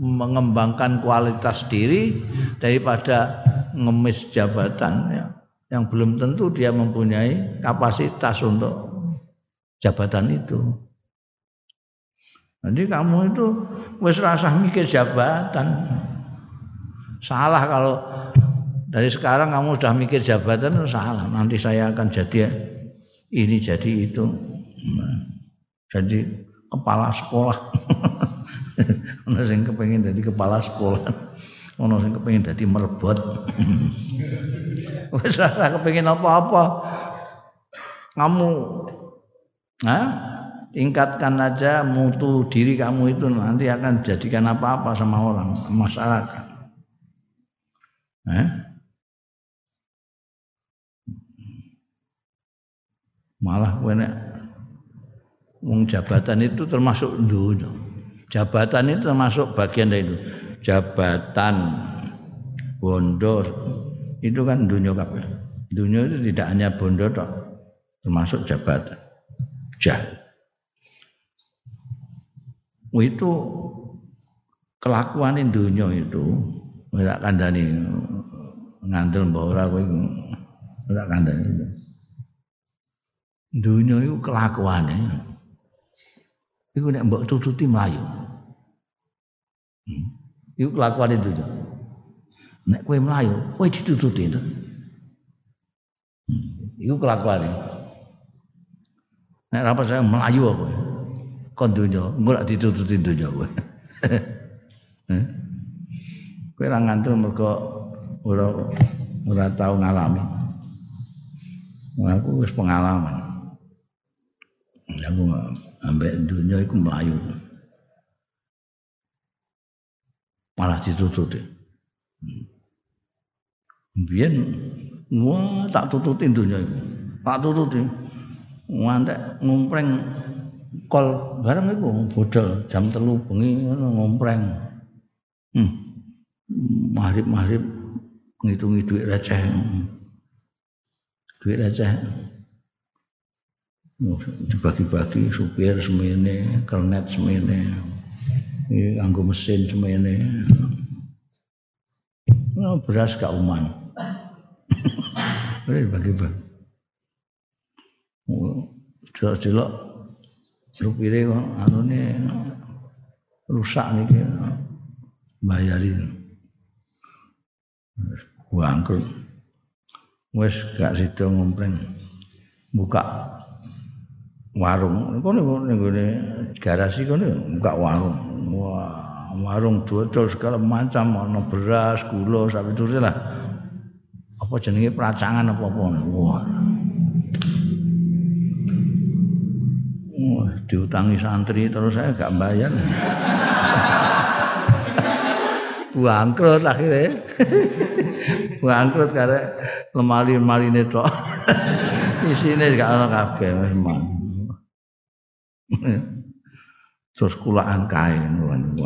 mengembangkan kualitas diri daripada ngemis jabatan ya. yang belum tentu dia mempunyai kapasitas untuk jabatan itu. Jadi kamu itu wis rasa mikir jabatan. Salah kalau dari sekarang kamu sudah mikir jabatan salah. Nanti saya akan jadi ini jadi itu. Jadi kepala sekolah. Ono sing kepengin jadi kepala sekolah. Ono sing kepengin jadi merebot. Wis ora kepengin apa-apa. Kamu Nah, tingkatkan aja mutu diri kamu itu nanti akan jadikan apa-apa sama orang masyarakat. Eh? Malah nek wong jabatan itu termasuk dunia. Jabatan itu termasuk bagian dari itu. Jabatan bondo itu kan dunia kabeh. Dunia itu tidak hanya bondo tok, termasuk jabatan. Jah. Itu kelakuan dunia itu ora kandhani ngandel mbah ora kowe ora kandhani. Dunia itu kelakuannya. Iku nek mbok tututi melayu. Hmm. Iku kelakuan itu. Nek kue melayu, kue ditututi itu. Hmm. Iku kelakuannya. Nek apa saya melayu apa? Kon dunia, enggak ditututi dunia kowe. Hmm. Kowe ra ngantuk mergo ora ora tau ngalami. Aku wis pengalaman aku ambek dunia itu melayu. Malah ditutup deh. Biar wah tak tututin dunia itu. Tak tututin. Ngantek ngumpreng kol. Bareng itu bodol jam telu bengi ngumpreng hmm. mahrib mahrib ngitungi duit receh. Duit aja dibagi-bagi supir semene kernet semene ini anggo mesin semene. Nah, beras gak uman bagi-bagi jelok-jelok supire anune rusak niki bayarin bangkrut. Wis gak sida ngompleng buka warung. Kono ning garasi kono buka warung. Wah warung dodol segala macam. Ana beras gula sampe terus lah. Apa jenenge peracangan apa apa? Wah. Wah, diutangi santri terus saya gak bayar. bangkrut akhirnya. Bangkrut karena lemari-lemari tok. Isine gak ana kabeh memang terus kulaan kain uang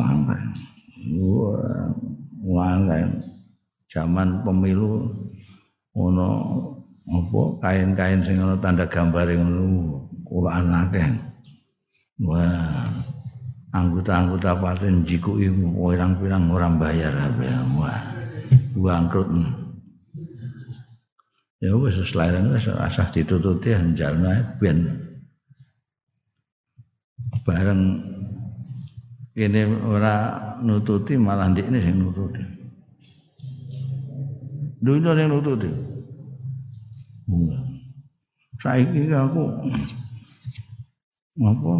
uang kain zaman pemilu ono apa kain-kain sing ana tanda gambar ngono kulaan akeh. Wah anggota-anggota partai jiku ibu pirang-pirang orang bayar apa wah bangkrut. Ya wis selairan wis asah ditututi njalma ben bareng ini ora nututi malah ini sing nututi dunia yang nututi saiki aku apa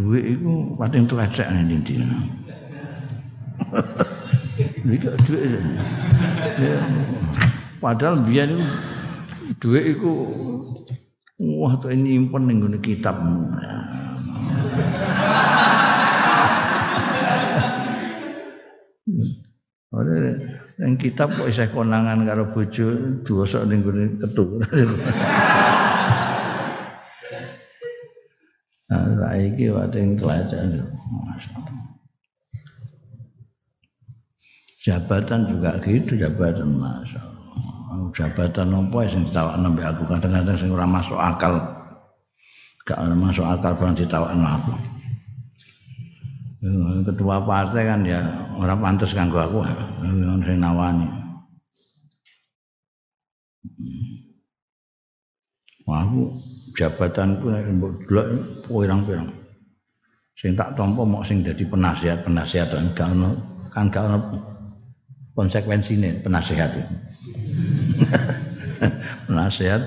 duit itu paling telecek nih ndi. Iki duit. Padahal biar itu duit itu wah tuh nyimpen ning ngene kitab. Ora yang kitab kok isih konangan karo bojo dosa ning ngene ketuk. saiki wating teladan jabatan juga gitu jabatan masya jabatan apa yang ditawak nembe aku? Kadang-kadang sing ora masuk akal. Gak masuk akal pernah ditawak aku ketua partai kan ya orang pantas kanggo aku sing nawani aku jabatanku mbok delok pirang-pirang. Sing tak tampa mok sing dadi penasihat-penasihat kan ono kan gak ono konsekuensine penasihat penasihat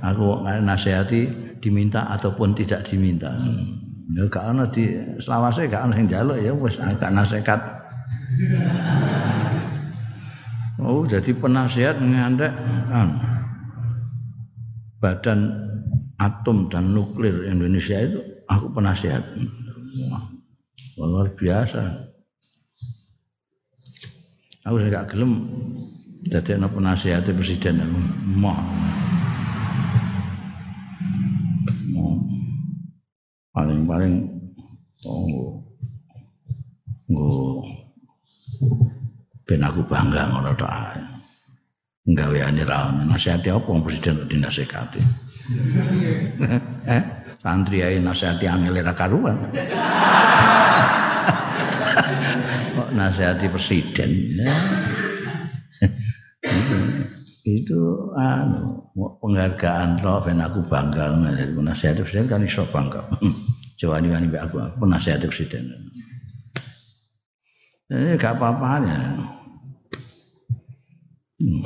aku nasihati diminta ataupun tidak diminta. Ya gak ono di selawase gak ono sing njaluk ya wis agak nasihat. Oh, jadi penasihat ngantek kan. Badan atom dan nuklir Indonesia itu aku penasihat. Luar biasa. Aku gak gelem anak penasihat presiden aku mau. Paling-paling oh, oh, ben aku bangga ngono tok ae. Ra ono nasihati apa presiden eh, santri ae nasihati angel ra karuan. Kok nasihati presiden. itu anu penghargaan roh ben aku bangga nasihati presiden kan iso bangga. Nih wani aku penasihat presiden. Ini gak apa-apanya. Hmm.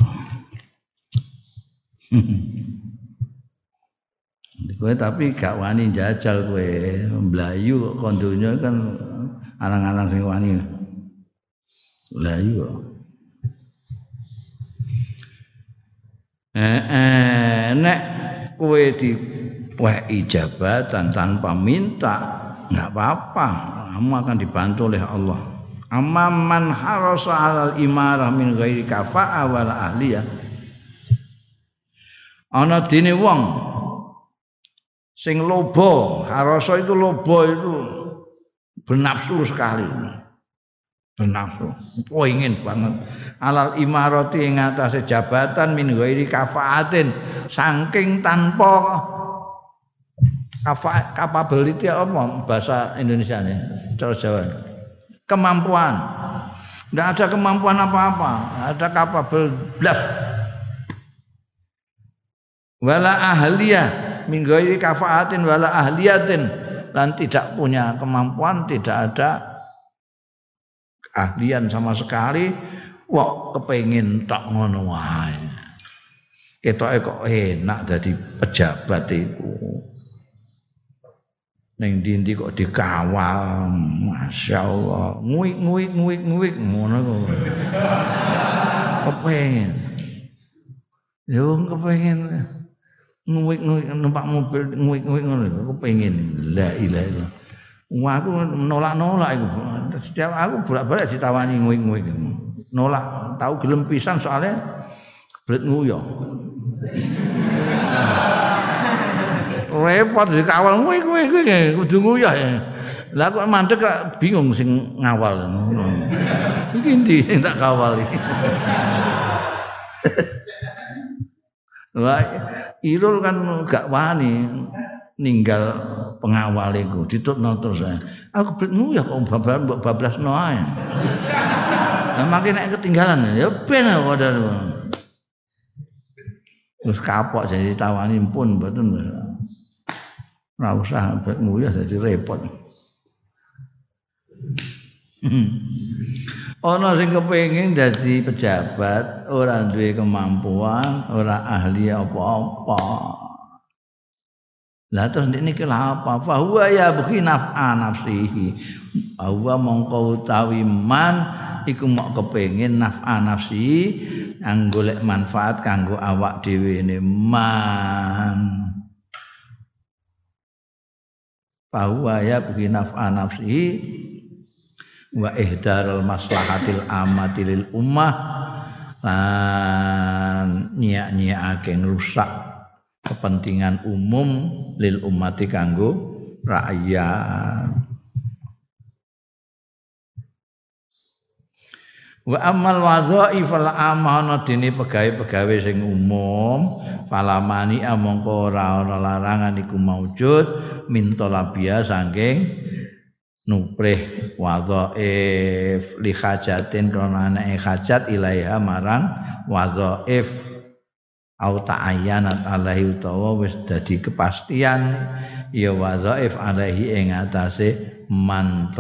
Kowe tapi gak wani jajal kowe mlayu kondonya kan arang-arang sing wani. Mlayu. Eh, eh nek kowe diwehi jabatan tanpa minta nggak apa-apa. Kamu akan dibantu oleh Allah. Amman harasa alal imarah min ghairi kafa'a wal ahliyah. Ana dene wong sing lobo harasa itu lobo itu bernafsu sekali. Bernafsu. Ingin banget. Alal imarati ing atase jabatan min ghairi kafaatin saking tanpa capability apa? Bahasa Indonesia ini cara Jawa. Kemampuan. Tidak ada kemampuan apa-apa. Ada kapabel blas wala ahliyah min ghairi kafaatin wala ahliyatin. Dan tidak punya kemampuan tidak ada keahlian sama sekali. Wah kepengin tak ngono wae. Ketoke kok enak dadi pejabat iku ning ndi kok dikawal masyaallah nguik nguik nguik nguik ngono kok kepengin yo kepengin nguik nguik numpak mobil nguik nguik ngono kepengin la ilaha illallah Wah aku nolak-nolak iku. Setiap aku bolak-balik ditawani nguik-nguik. Nolak, tahu gelem pisan soalnya blet nguyo. Repot dikawal nguik-nguik kuwi kudu nguyo ya. Lah kok mandek kok bingung sing ngawal. Iki ndi sing tak kawal iki. Wah, Irul kan gak wani ninggal pengawal iku. Ditutno terus aku bingung ya kok bablas mbok bablasno ae. Nah makin nek ketinggalan ya ben kok terus kapok jadi tawani pun mboten ora usah nguyah jadi repot Ana sing kepengin dadi pejabat, ora duwe kemampuan, ora ahli apa-apa. Lah terus ini kira apa? Fahuwa ya bukhi naf'a nafsihi. Bahwa mongko utawi man iku mok kepengin naf'a nafsihi yang golek manfaat kanggo awak dhewe ne man. Bahwa ya bukhi naf'a nafsihi wa ihdarul maslahatil amati lil ummah lan nyiak-nyiakake ngrusak kepentingan umum lil umati kanggo rakyat. Wa amal wadhaif al amana dene pegawe-pegawe sing umum falamani amangka ora ana larangan iku maujud min talabia saking nuprih wadhaif li hajatin krana anake hajat ilaiha marang wadhaif au ta'ayyanat alaihi utawa wis dadi kepastian ya wadhaif alaihi ing atase man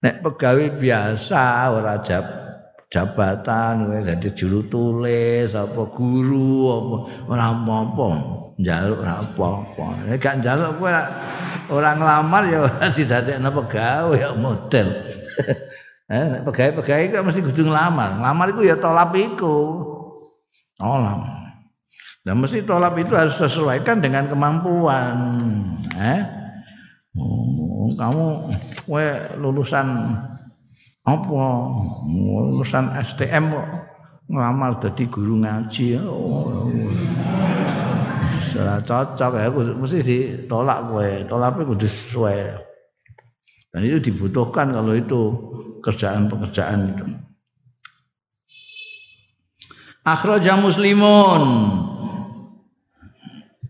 nek pegawai biasa ora jab, jabatan wis dadi juru tulis apa guru apa ora apa-apa njaluk ora apa-apa nek gak njaluk kowe ora nglamar ya ora didadekno pegawai ya model eh nek pegawai-pegawai kok mesti kudu nglamar nglamar iku ya tolap iku Tolak. Dan mesti tolak itu harus sesuaikan dengan kemampuan. Eh? Oh, kamu we lulusan apa? Lulusan STM kok ngelamar jadi guru ngaji. Oh. Salah cocok ya, mesti ditolak kowe. Tolaknya kudu sesuai. Dan itu dibutuhkan kalau itu kerjaan-pekerjaan itu. akhraja muslimun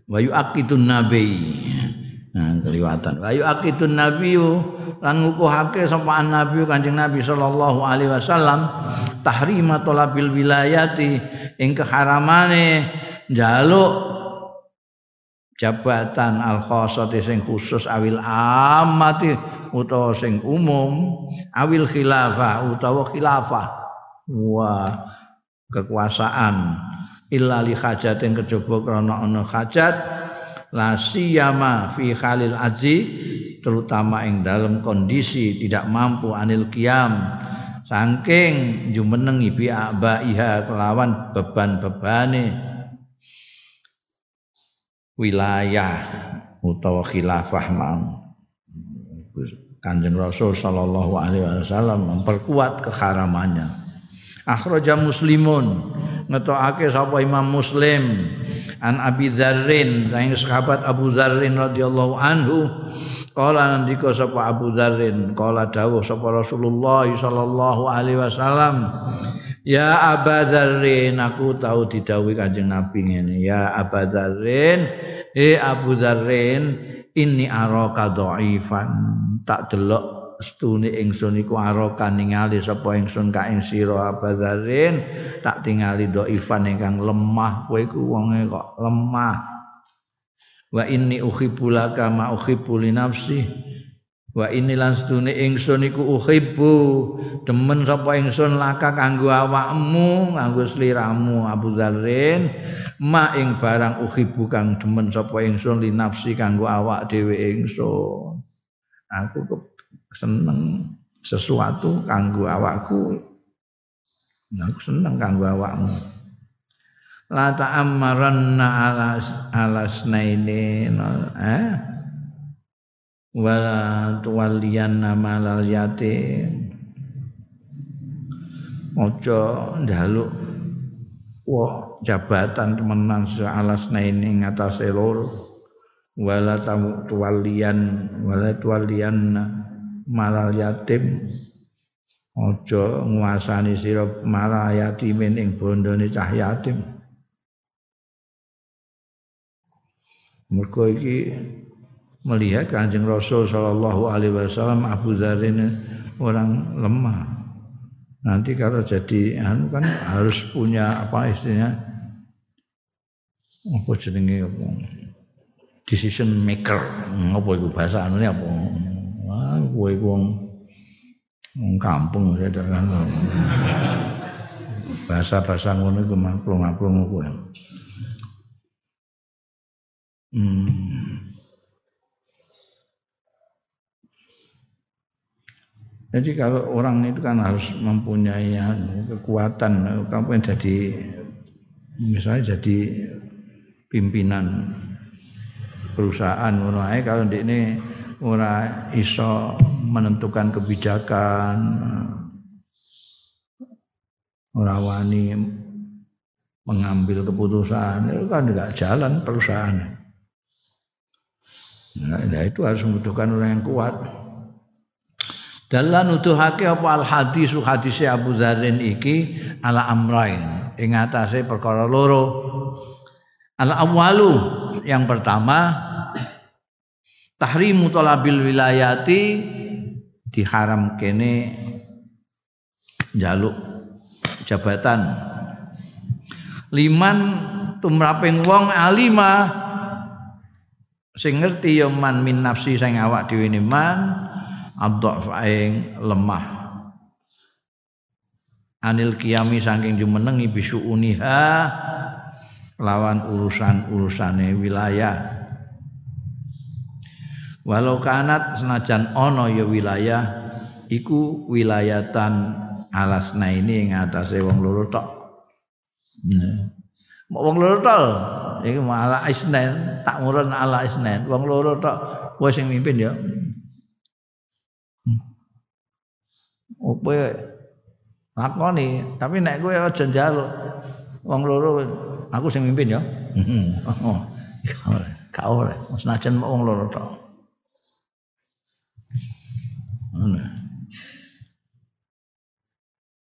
wa yu'aqidun nabi nah keliwatan. Wa yu'aqidun nabi lan ngukuhake sapa nabi kanjeng nabi sallallahu alaihi wasallam tahrima talabil wilayati ing keharamane njaluk jabatan al khassati sing khusus awil amati utawa sing umum awil khilafah utawa khilafah. Wah kekuasaan. Illa li hajatin kejaba krana ana hajat la siyama fi khalil aji terutama ing dalam kondisi tidak mampu anil qiyam. Saking jumenengi bi abaiha kelawan beban-bebane wilayah utawa khilafah mau Kanjeng Rasul sallallahu alaihi wasallam memperkuat keharamannya akhraja muslimun ngetokake sapa Imam Muslim an Abi Dzarrin saking sahabat Abu Dzarrin radhiyallahu anhu Kala nandika sapa Abu Dzarrin, kala dawuh sapa Rasulullah sallallahu alaihi wasallam, Ya Abu Dzarrin, aku tahu didhawuhi Kanjeng Nabi ngene, ya Abu Dzarrin, eh Abu Dzarrin, inni araka dhaifan, tak delok stune ingsun iku araka ningali sapa ingsun ka ing sira Abu Dzarrin, tak tingali dhaifan ingkang lemah, kowe iku wonge kok lemah. wa inni uhibbu laka ma uhibbu li nafsi. Wa inni lan sedune ingsun iku uhibbu. Demen sapa ingsun laka kanggo awakmu kanggo sliramu Abu Dzarrin. Ma ing barang uhibbu kang demen sapa ingsun li nafsi kanggo awak dhewe ingsun. Aku seneng sesuatu kanggo awakku. Aku seneng kanggo awakmu. La ta'ammaranna alas alasnaini eh? Wala tuwalliyanna malal yatim. Ojo njaluk wa jabatan temenan alasnaini ngatasé loro. Wala tuwalliyan wala tuwalliyan malal yatim. Ojo nguasani sira malal yatimin ing bondone cah yatim. Mergo iki melihat Kanjeng Rasul sallallahu alaihi wasallam Abu Dzar ini orang lemah. Nanti kalau jadi anu kan harus punya apa istilahnya? Apa jenenge? Apa? Decision maker. Apa itu bahasa anu apa kowe iku wong kampung saya kan? Bahasa-bahasa ngono iku maklum-maklum kowe. Hmm. Jadi kalau orang itu kan harus mempunyai kekuatan, kamu jadi misalnya jadi pimpinan perusahaan mulai kalau di ini orang iso menentukan kebijakan orang wani mengambil keputusan itu kan tidak jalan perusahaan. Nah, nah, itu harus membutuhkan orang yang kuat. Dalam nuduhake apa al hadis hadis Abu Dzarin iki ala amrain ing atase perkara loro. Al awalu yang pertama tahrimu talabil wilayati diharam kene jaluk jabatan. Liman tumraping wong alima sing ngerti ya man min nafsi sing awak dhewe ne man adhaf ing lemah. Anil kiami saking jumenengi bisu uniha lawan urusan-urusane wilayah walau kanat senajan ana ya wilayah iku wilayatan alasna ini ing atase wong loro tok. Nah. wong loro tok iki malah isnen tak ngurun ala isnen wong loro tok kowe sing mimpin ya. Opo lakoni tapi nek kowe aja njaluk wong loro aku sing mimpin ya. Oh gak oleh senajan wong loro tok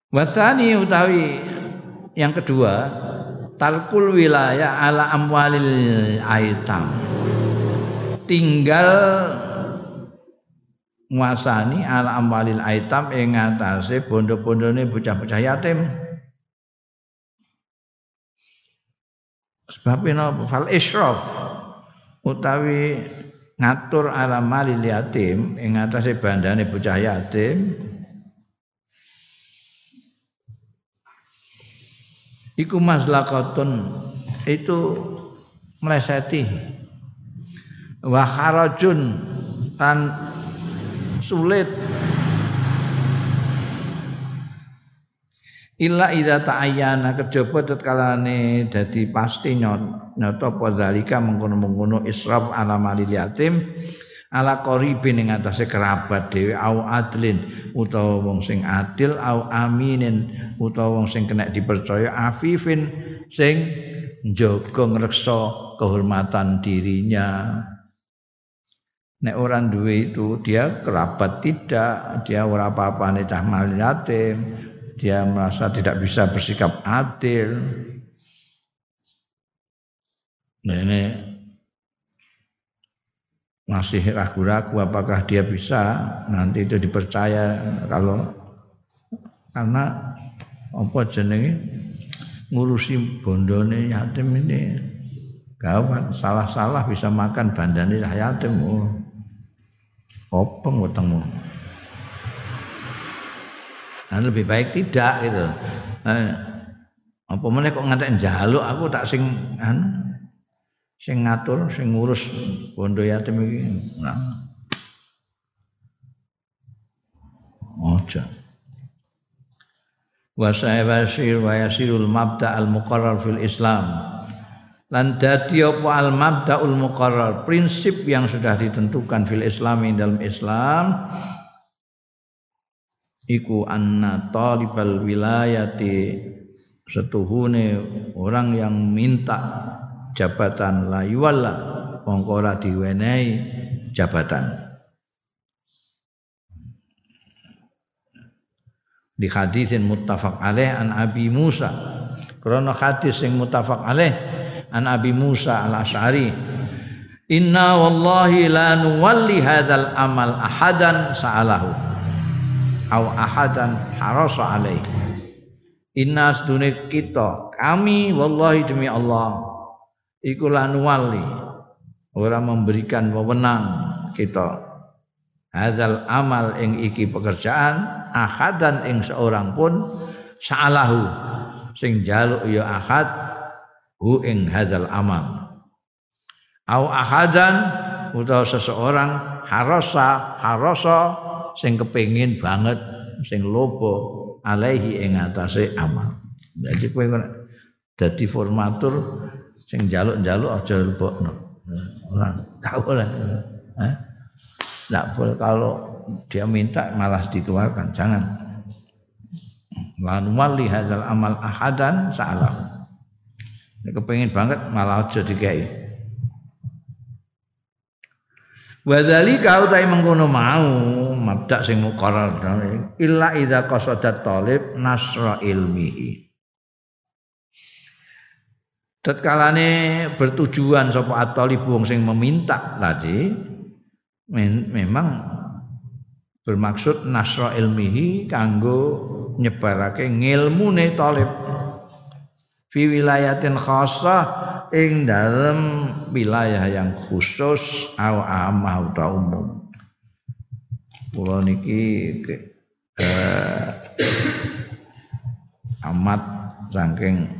Wasani utawi yang kedua talkul wilayah ala amwalil aitam. Tinggal nguasani ala amwalil aitam ing ngatasé bondo-bondone bocah-bocah yatim. Sebab napa fal israf utawi ngatur ala malil yatim ing ngatasé bandane bocah yatim iku maslakatun itu meleseti wa kharajun. Tan sulit. Illa idza ta'ayyana. Kejaba tetkalane dadi pasti nyata apa zalika mengkono-mengkono israf ala yatim ala qaribin ing atase kerabat dhewe au adlin utawa wong sing adil au aminin utawa wong sing kena dipercaya afifin sing njaga ngreksa kehormatan dirinya. Nek orang duwe itu dia kerabat tidak dia ora apa-apa cah mal yatim dia merasa tidak bisa bersikap adil. Nah ini masih ragu-ragu apakah dia bisa nanti itu dipercaya kalau karena apa jenenge? Ngurusi bondone yatim ini gawat salah-salah bisa makan bandane yatim. Oh openg wetengmu. Nah, lebih baik tidak gitu. Eh, apa meneh kok ngantek njaluk? Aku tak sing anu sing ngatur sing ngurus. Bondo yatim iki. Nah. Ojo. Wa sa'ibasir wa yasirul mabda al muqarrar fil islam. Lan dadi apa al mabdaul muqarrar? Prinsip yang sudah ditentukan fil islami dalam Islam iku anna talibal wilayati setuhune orang yang minta jabatan la yuwalla mongko ora diwenehi jabatan. Di hadisin muttafaq alaih an Abi Musa. Karena hadis yang muttafaq alaih an Abi Musa al Ashari Inna wallahi la nuwalli hadzal amal ahadan sa'alahu. Au ahadan harasa alaihi Inna sedune kita kami wallahi demi Allah iku la nuwalli ora memberikan wewenang kita. Hadzal amal ing iki pekerjaan ahadan ing seorang pun sa'alahu. Sing jaluk ya ahad hu ing hadzal amal. Au ahadan utawa seseorang harasa harasa sing kepengin banget sing lobo alaihi ing atase amal. Jadi kowe dadi formatur sing jaluk-jaluk aja lebokno ora gak boleh eh? Tidak boleh kalau dia minta malah dikeluarkan jangan lan wali hadzal amal ahadan sa'alahu Nek kepengin banget malah aja dikai. Wadzalika utai mengkono mau mabda sing muqarrar illa idza qasadat talib nasra ilmihi. Tatkalane bertujuan sapa at-talib wong sing meminta tadi memang bermaksud nasra ilmihi kanggo nyebarake ngilmune talib fi wilayatin khasah ing dalam wilayah yang khusus au amah atau umum. Kula niki eh, amat saking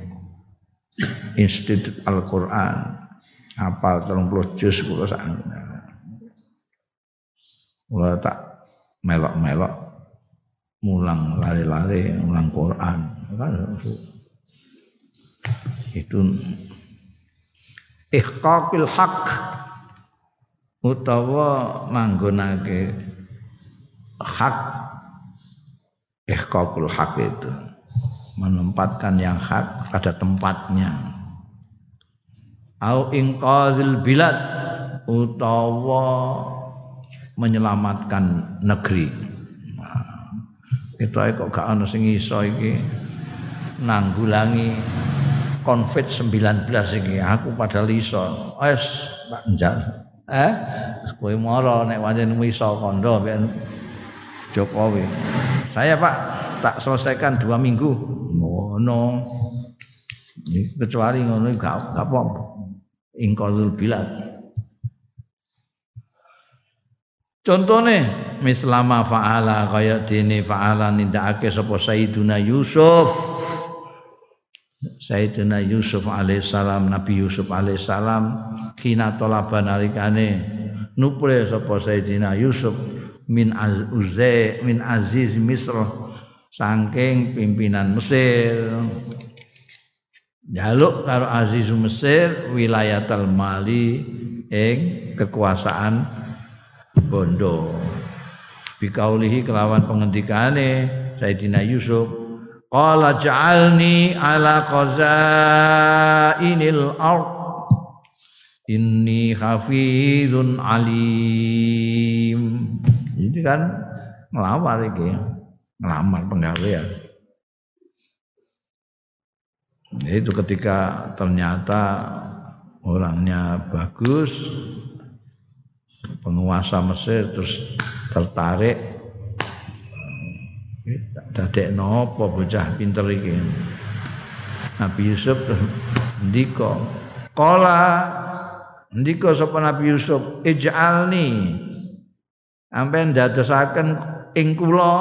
Institut Al-Qur'an. Hafal 30 juz kula sak kula tak melok-melok mulang lari-lari mulang Quran. Kan? Itu ihqaqil haq utawa manggonake hak ihqaqul haq itu menempatkan yang hak pada tempatnya au inqadzil bilad utawa menyelamatkan negeri nah, kita kok gak ana sing iso iki nanggulangi Covid-19 iki aku pada iso. Wes Pak Njal. Eh, kowe moro nek pancen iso kondo Jokowi. Saya Pak tak selesaikan dua minggu. Ngono. Kecuali ngono gak gak apa. Ingqalul bilad. Contohnya mislama fa'ala kaya dene fa'ala nindakake sapa Sayyiduna Yusuf Sayyidina Yusuf alaihissalam Nabi Yusuf alaihissalam kina tolaba nalikane nupre sapa Sayyidina Yusuf min az uze min aziz Misr saking pimpinan Mesir. Jaluk karo aziz Mesir wilayatul mali ing kekuasaan bondo. Bikaulihi kelawan pengendikane Sayyidina Yusuf qala ja'alni ala qazainil ard inni hafizun alim. Ini kan ngelamar iki ngelamar penggawean itu ketika ternyata orangnya bagus penguasa Mesir terus tertarik dadek nopo bocah pinter iki? Nabi Yusuf ndika kala ndika sapa Nabi Yusuf? Ij'alni. Ampen dadosaken ing kula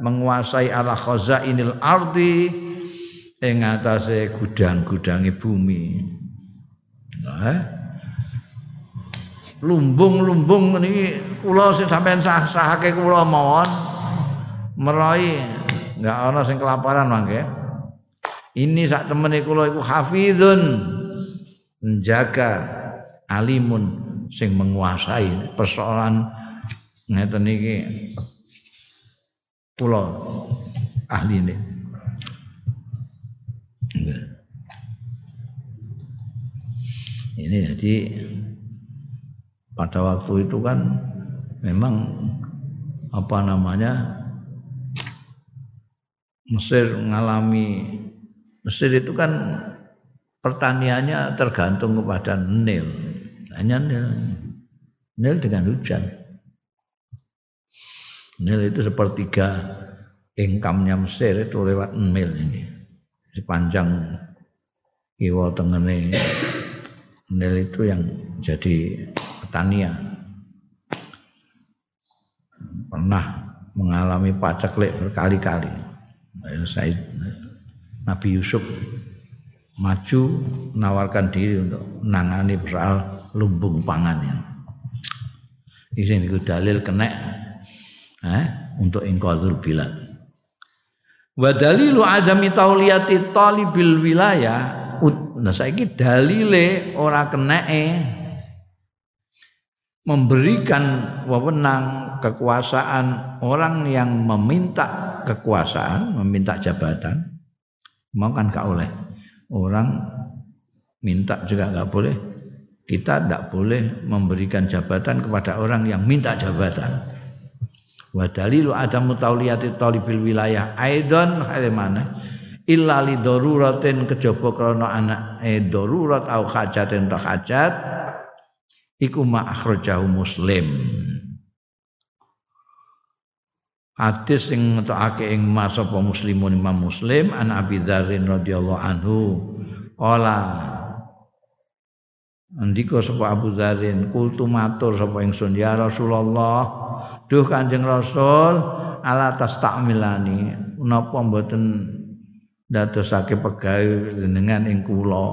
menguasai ala khazainil ardi ing atase gudang-gudange bumi. Nah, lumbung-lumbung niki kula sing sampean sah-sahake kula mawon merai enggak ana sing kelaparan mangke ini sak temene kula iku hafizun menjaga alimun sing menguasai persoalan ngeten iki kula ahline ini jadi pada waktu itu kan memang apa namanya Mesir mengalami Mesir itu kan pertaniannya tergantung kepada Nil. Hanya Nil. Nil dengan hujan Nil itu sepertiga income-nya Mesir itu lewat Nil ini sepanjang kiwa tengene Nil itu yang jadi Tania pernah mengalami paceklik berkali-kali. Saya Nabi Yusuf maju menawarkan diri untuk menangani persoal lumbung pangannya. Ini dalil kena eh, untuk ingkazul bilad. Wa dalilu adami tauliyati talibil wilayah. Nah saiki dalile ora keneke memberikan wewenang kekuasaan orang yang meminta kekuasaan, meminta jabatan, mau kan gak oleh. Orang minta juga nggak boleh. Kita tidak boleh memberikan jabatan kepada orang yang minta jabatan. Wa dalilu adamu tauliyati talibil wilayah. Aidon mana illa li daruratin kejaba krana anak eh darurat au hajatin hajat iku ma akhrajahu Muslim. Hadis sing ngetokake ing mas apa muslimun Imam Muslim an Abi Dzarrin radhiyallahu anhu. Qala Andika sapa Abu Dzarrin kultu matur sapa ingsun ya Rasulullah duh Kanjeng Rasul ala tastamilani napa mboten dadosake pegawe jenengan ing kula?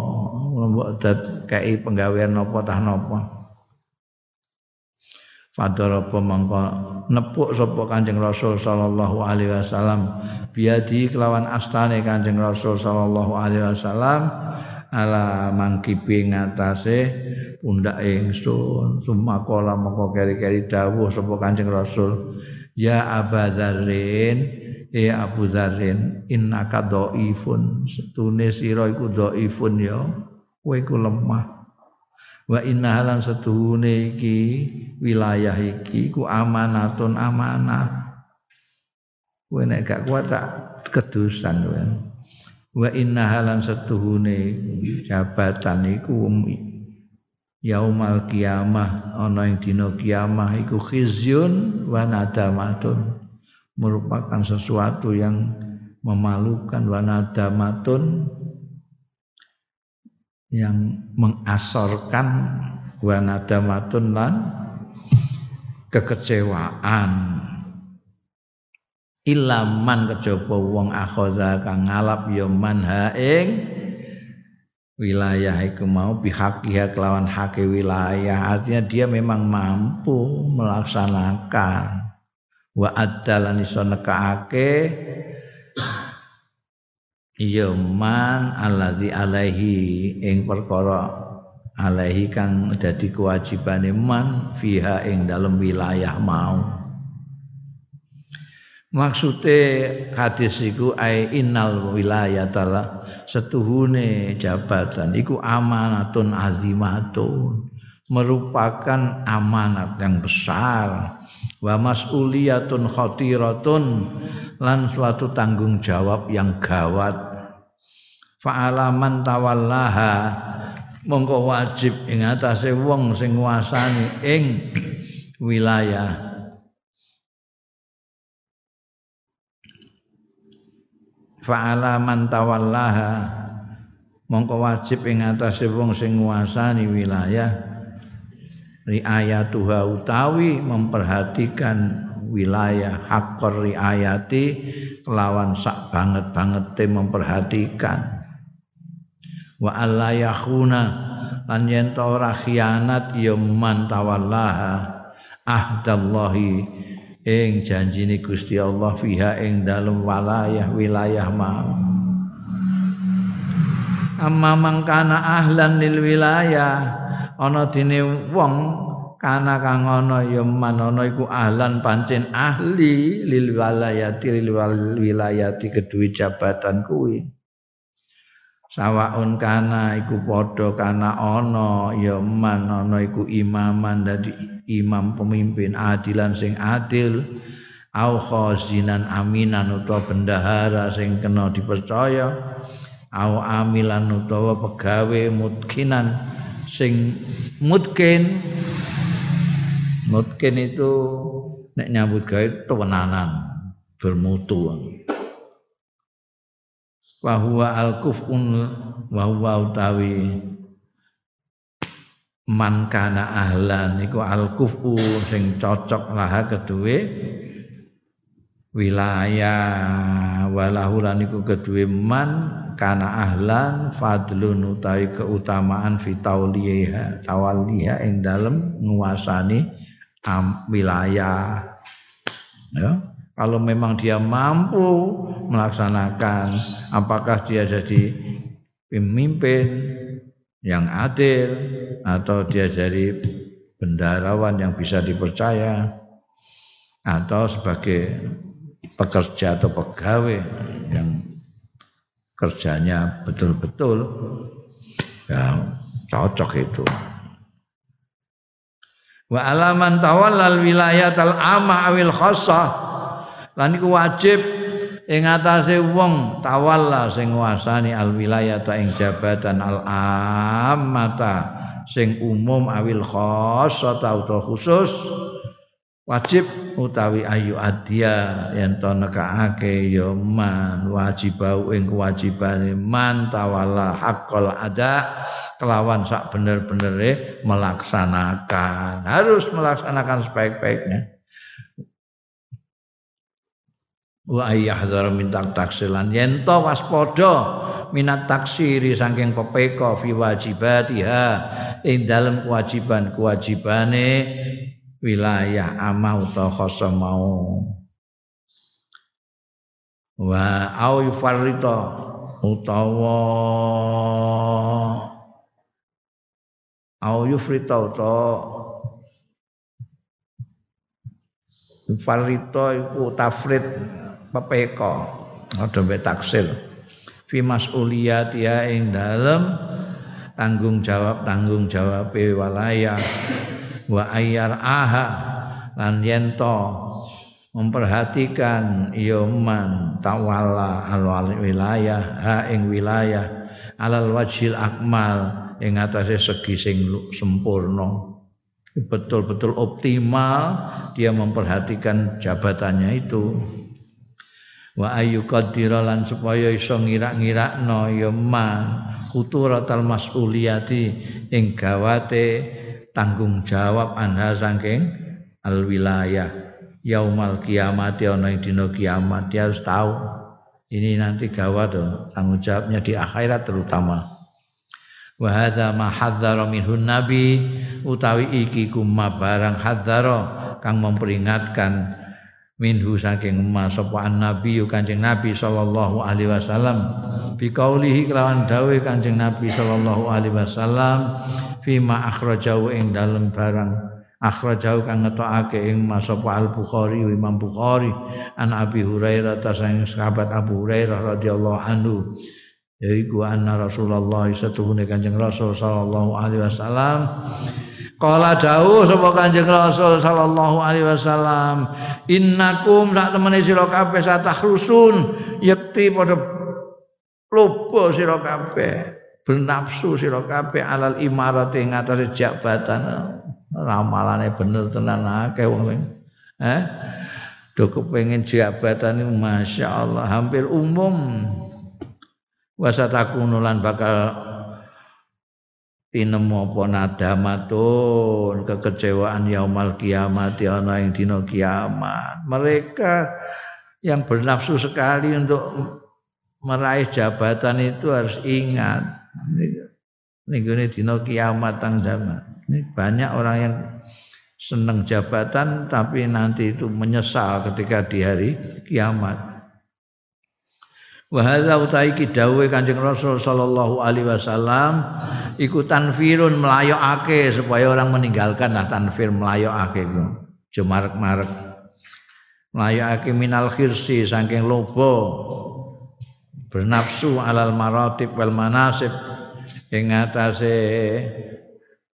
Mbok dad kei penggawean napa tah napa? Fadarapa mangko nepuk sapa Kanjeng Rasul sallallahu alaihi wasallam. Biadi kelawan astane Kanjeng Rasul sallallahu alaihi wasallam. Ala mangkipi ngatasé pundak ingsun sumakola mongko keri-keri dawuh sapa Kanjeng Rasul ya Abadzarrin ya Abu Dzarrin innaka dhaifun. Setune sira iku dhaifun ya kowe iku lemah. Wa inna halan setuhune iki wilayah iki ku amanatun amanah. Kowe nek gak kuat tak kedusan kowe. Wa inna halan setuhune jabatan iku yaumal kiamah ana ing dina kiamah iku khizyun wa nadamatun merupakan sesuatu yang memalukan wa nadamatun yang mengasorkan wa nadamatun lan kekecewaan. Ilaman kejaba wong akhadha kang ngalap ya man ing wilayah iku mau bihakiha kelawan hake wilayah. Artinya dia memang mampu melaksanakan. Wa adalan iso nekaake ya man alaihi. Ing perkara alaihi kang dadi kewajibane man fiha ing dalam wilayah mau. Maksude hadis iku ai innal wilayatala setuhune jabatan. Iku amanatun azimatun. Merupakan amanat yang besar. Wa mas'uliyatun khatiratun. Lan suatu tanggung jawab yang gawat. Fa'alaman tawallaha. Mongko wajib ing atase wong sing nguasani ing wilayah fa'alaman tawallaha. Mongko wajib ing atase wong sing nguasani wilayah. Riayatuha utawi memperhatikan wilayah hakor riayati. Kelawan sak banget banget memperhatikan. Wa alla yakhuna. Lan yen ora khianat ya man tawallaha. Ahdallahi ing janjine Gusti Allah fiha ing dalem wilayah wilayah mau amma mangkana ahlan lil wilayah ana dene wong kana kang ana ya manana iku ahlan pancen ahli lil wilayati lil wilayati kedue jabatan kuwi. Sawaun kana iku padha kana ana ya man iku imaman dadi imam pemimpin adilan sing adil au khazinan aminan utawa bendahara sing kena dipercaya au amilan utawa pegawe mutkinan sing mutkin. Mutkin itu nek nyambut gawe tewenanan bermutu. Bahwa al-kufun wa huwa utawi man kana ahlan iku al-kufu sing cocok lah kedue wilayah. Walahu lan iku kedue man kana ahlan fadlun utawi keutamaan fi tauliha tawalliha ing dalem nguasani wilayah. Ya kalau memang dia mampu melaksanakan apakah dia jadi pemimpin yang adil atau dia jadi bendarawan yang bisa dipercaya atau sebagai pekerja atau pegawai yang kerjanya betul-betul ya cocok itu. Wa alaman tawallal wilayatal ama awil khassah lan wajib ing atase wong tawalla sing nguasani al wilayata ing jabatan al amata sing umum awil khassah atau khusus wajib utawi ayu adya yen to nekake ya man wajibau ing kewajibane man tawalla haqqal ada kelawan sak bener-benere melaksanakan harus melaksanakan sebaik-baiknya wa ayyahdhar min taksilan. Yen to waspada minat taksiri saking pepeka fi wajibatiha ing dalem kewajiban-kewajibane wilayah ama utawa khosa mau. Wa au yufarrita utawa au yufrita utawa yufarrita iku tafrid pepeka ada mbek taksil. Fi mas'uliyatiha ing dalem tanggung jawab tanggung jawab wilayah wa ayyar aha lan yento memperhatikan yoman tawalla al wilayah ha ing wilayah alal wajhil akmal ing atase segi sing sempurna. Betul-betul optimal dia memperhatikan jabatannya itu wa ayu qadira lan supaya iso ngira-ngirakno ya man khuturatal mas'uliyati ing gawate tanggung jawab anha saking al wilayah yaumal kiamat ana dina kiamat dia harus tahu. Ini nanti gawat tuh tanggung jawabnya di akhirat terutama. Wa hadza ma hadzara minhun nabi utawi iki kuma barang hadzara kang memperingatkan minhu saking emas sapa nabi kanjeng nabi sallallahu alaihi wasallam. Bi kaulihi kelawan dawuh kanjeng nabi sallallahu alaihi wasallam fima akhrajahu ing dalem barang. Akhrajahu kang ngetokake ing masapa Al Bukhari Imam Bukhari. An Abi Hurairah ta sahabat Abu Hurairah radhiyallahu anhu. Yaiku anna Rasulullah satuhune Kanjeng Rasul sallallahu alaihi wasallam Kala dawuh sapa Kanjeng Rasul sallallahu alaihi wasallam innakum sak temene sira kabeh satahrusun yakti padha lupa sira kabeh bernafsu sira kabeh alal imarati ing atase jabatan. Ramalane bener tenan akeh wong eh? Do kepengin jabatan Masya Allah hampir umum. Wasataku nulan bakal tinemu apa nadamatun kekecewaan yaumal kiamat ana ing dina kiamat. Mereka yang bernafsu sekali untuk meraih jabatan itu harus ingat ini dina kiamat tang ini banyak orang yang senang jabatan tapi nanti itu menyesal ketika di hari kiamat Wa hadza utaiki dawuhe Kanjeng Rasul sallallahu alaihi wasallam iku tanfirun melayokake supaya orang meninggalkan lah tanfir melayokake ku. Jemarek-marek. Melayokake minal khirsi saking lobo bernafsu alal maratib wal manasib ing atase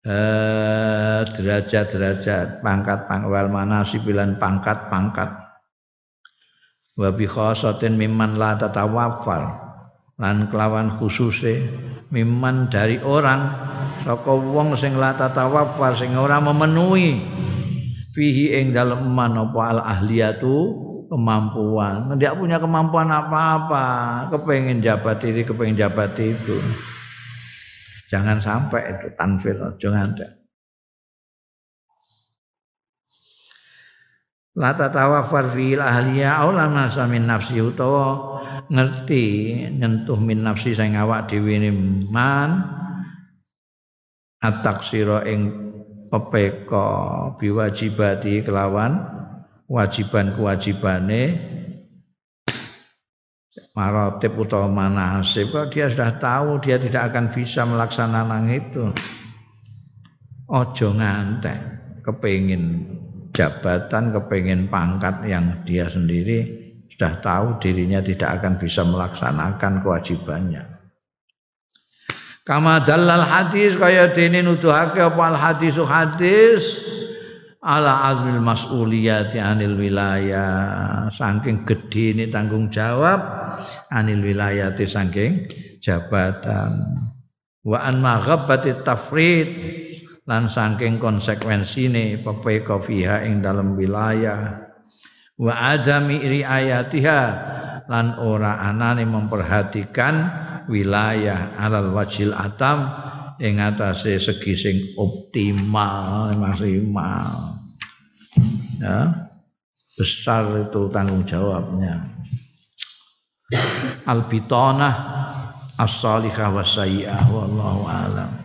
eh, derajat-derajat pangkat-pangkat wal manasib lan pangkat-pangkat wa bi khasatin mimman la tatawaffal lan kelawan khususe mimman dari orang saka wong sing la tatawaffal sing ora memenuhi. Fihi ing dalem man apa al ahliyatu kemampuan. Tidak punya kemampuan apa-apa kepengen jabat ini kepengen jabat itu. Jangan sampai itu tanfil jangan ada la tatawafar fil ahliya aw la nasa min nafsi utawa ngerti nyentuh min nafsi sing awak dhewe man. Ataksira ing pepeka biwajibati kelawan wajiban kewajibane marotip utawa manasib. Dia sudah tahu dia tidak akan bisa melaksanakan itu. Ojo ngantek kepingin jabatan, kepingin pangkat yang dia sendiri sudah tahu dirinya tidak akan bisa melaksanakan kewajibannya. Kama dalal hadis kaya dene nuduhake apa al hadis hadis? Ala azmil mas'uliyati anil wilayah. Saking gede ini tanggung jawab anil wilayati saking jabatan. Wa an maghabbati tafrid lan saking konsekuensine pepeka fiha ing dalam wilayah. Wa adami riayatiha lan ora anane memperhatikan wilayah alal wajil atam ing atase segi sing optimal maksimal. Ya besar itu tanggung jawabnya. Al bitanah as-salihah was wallahu alam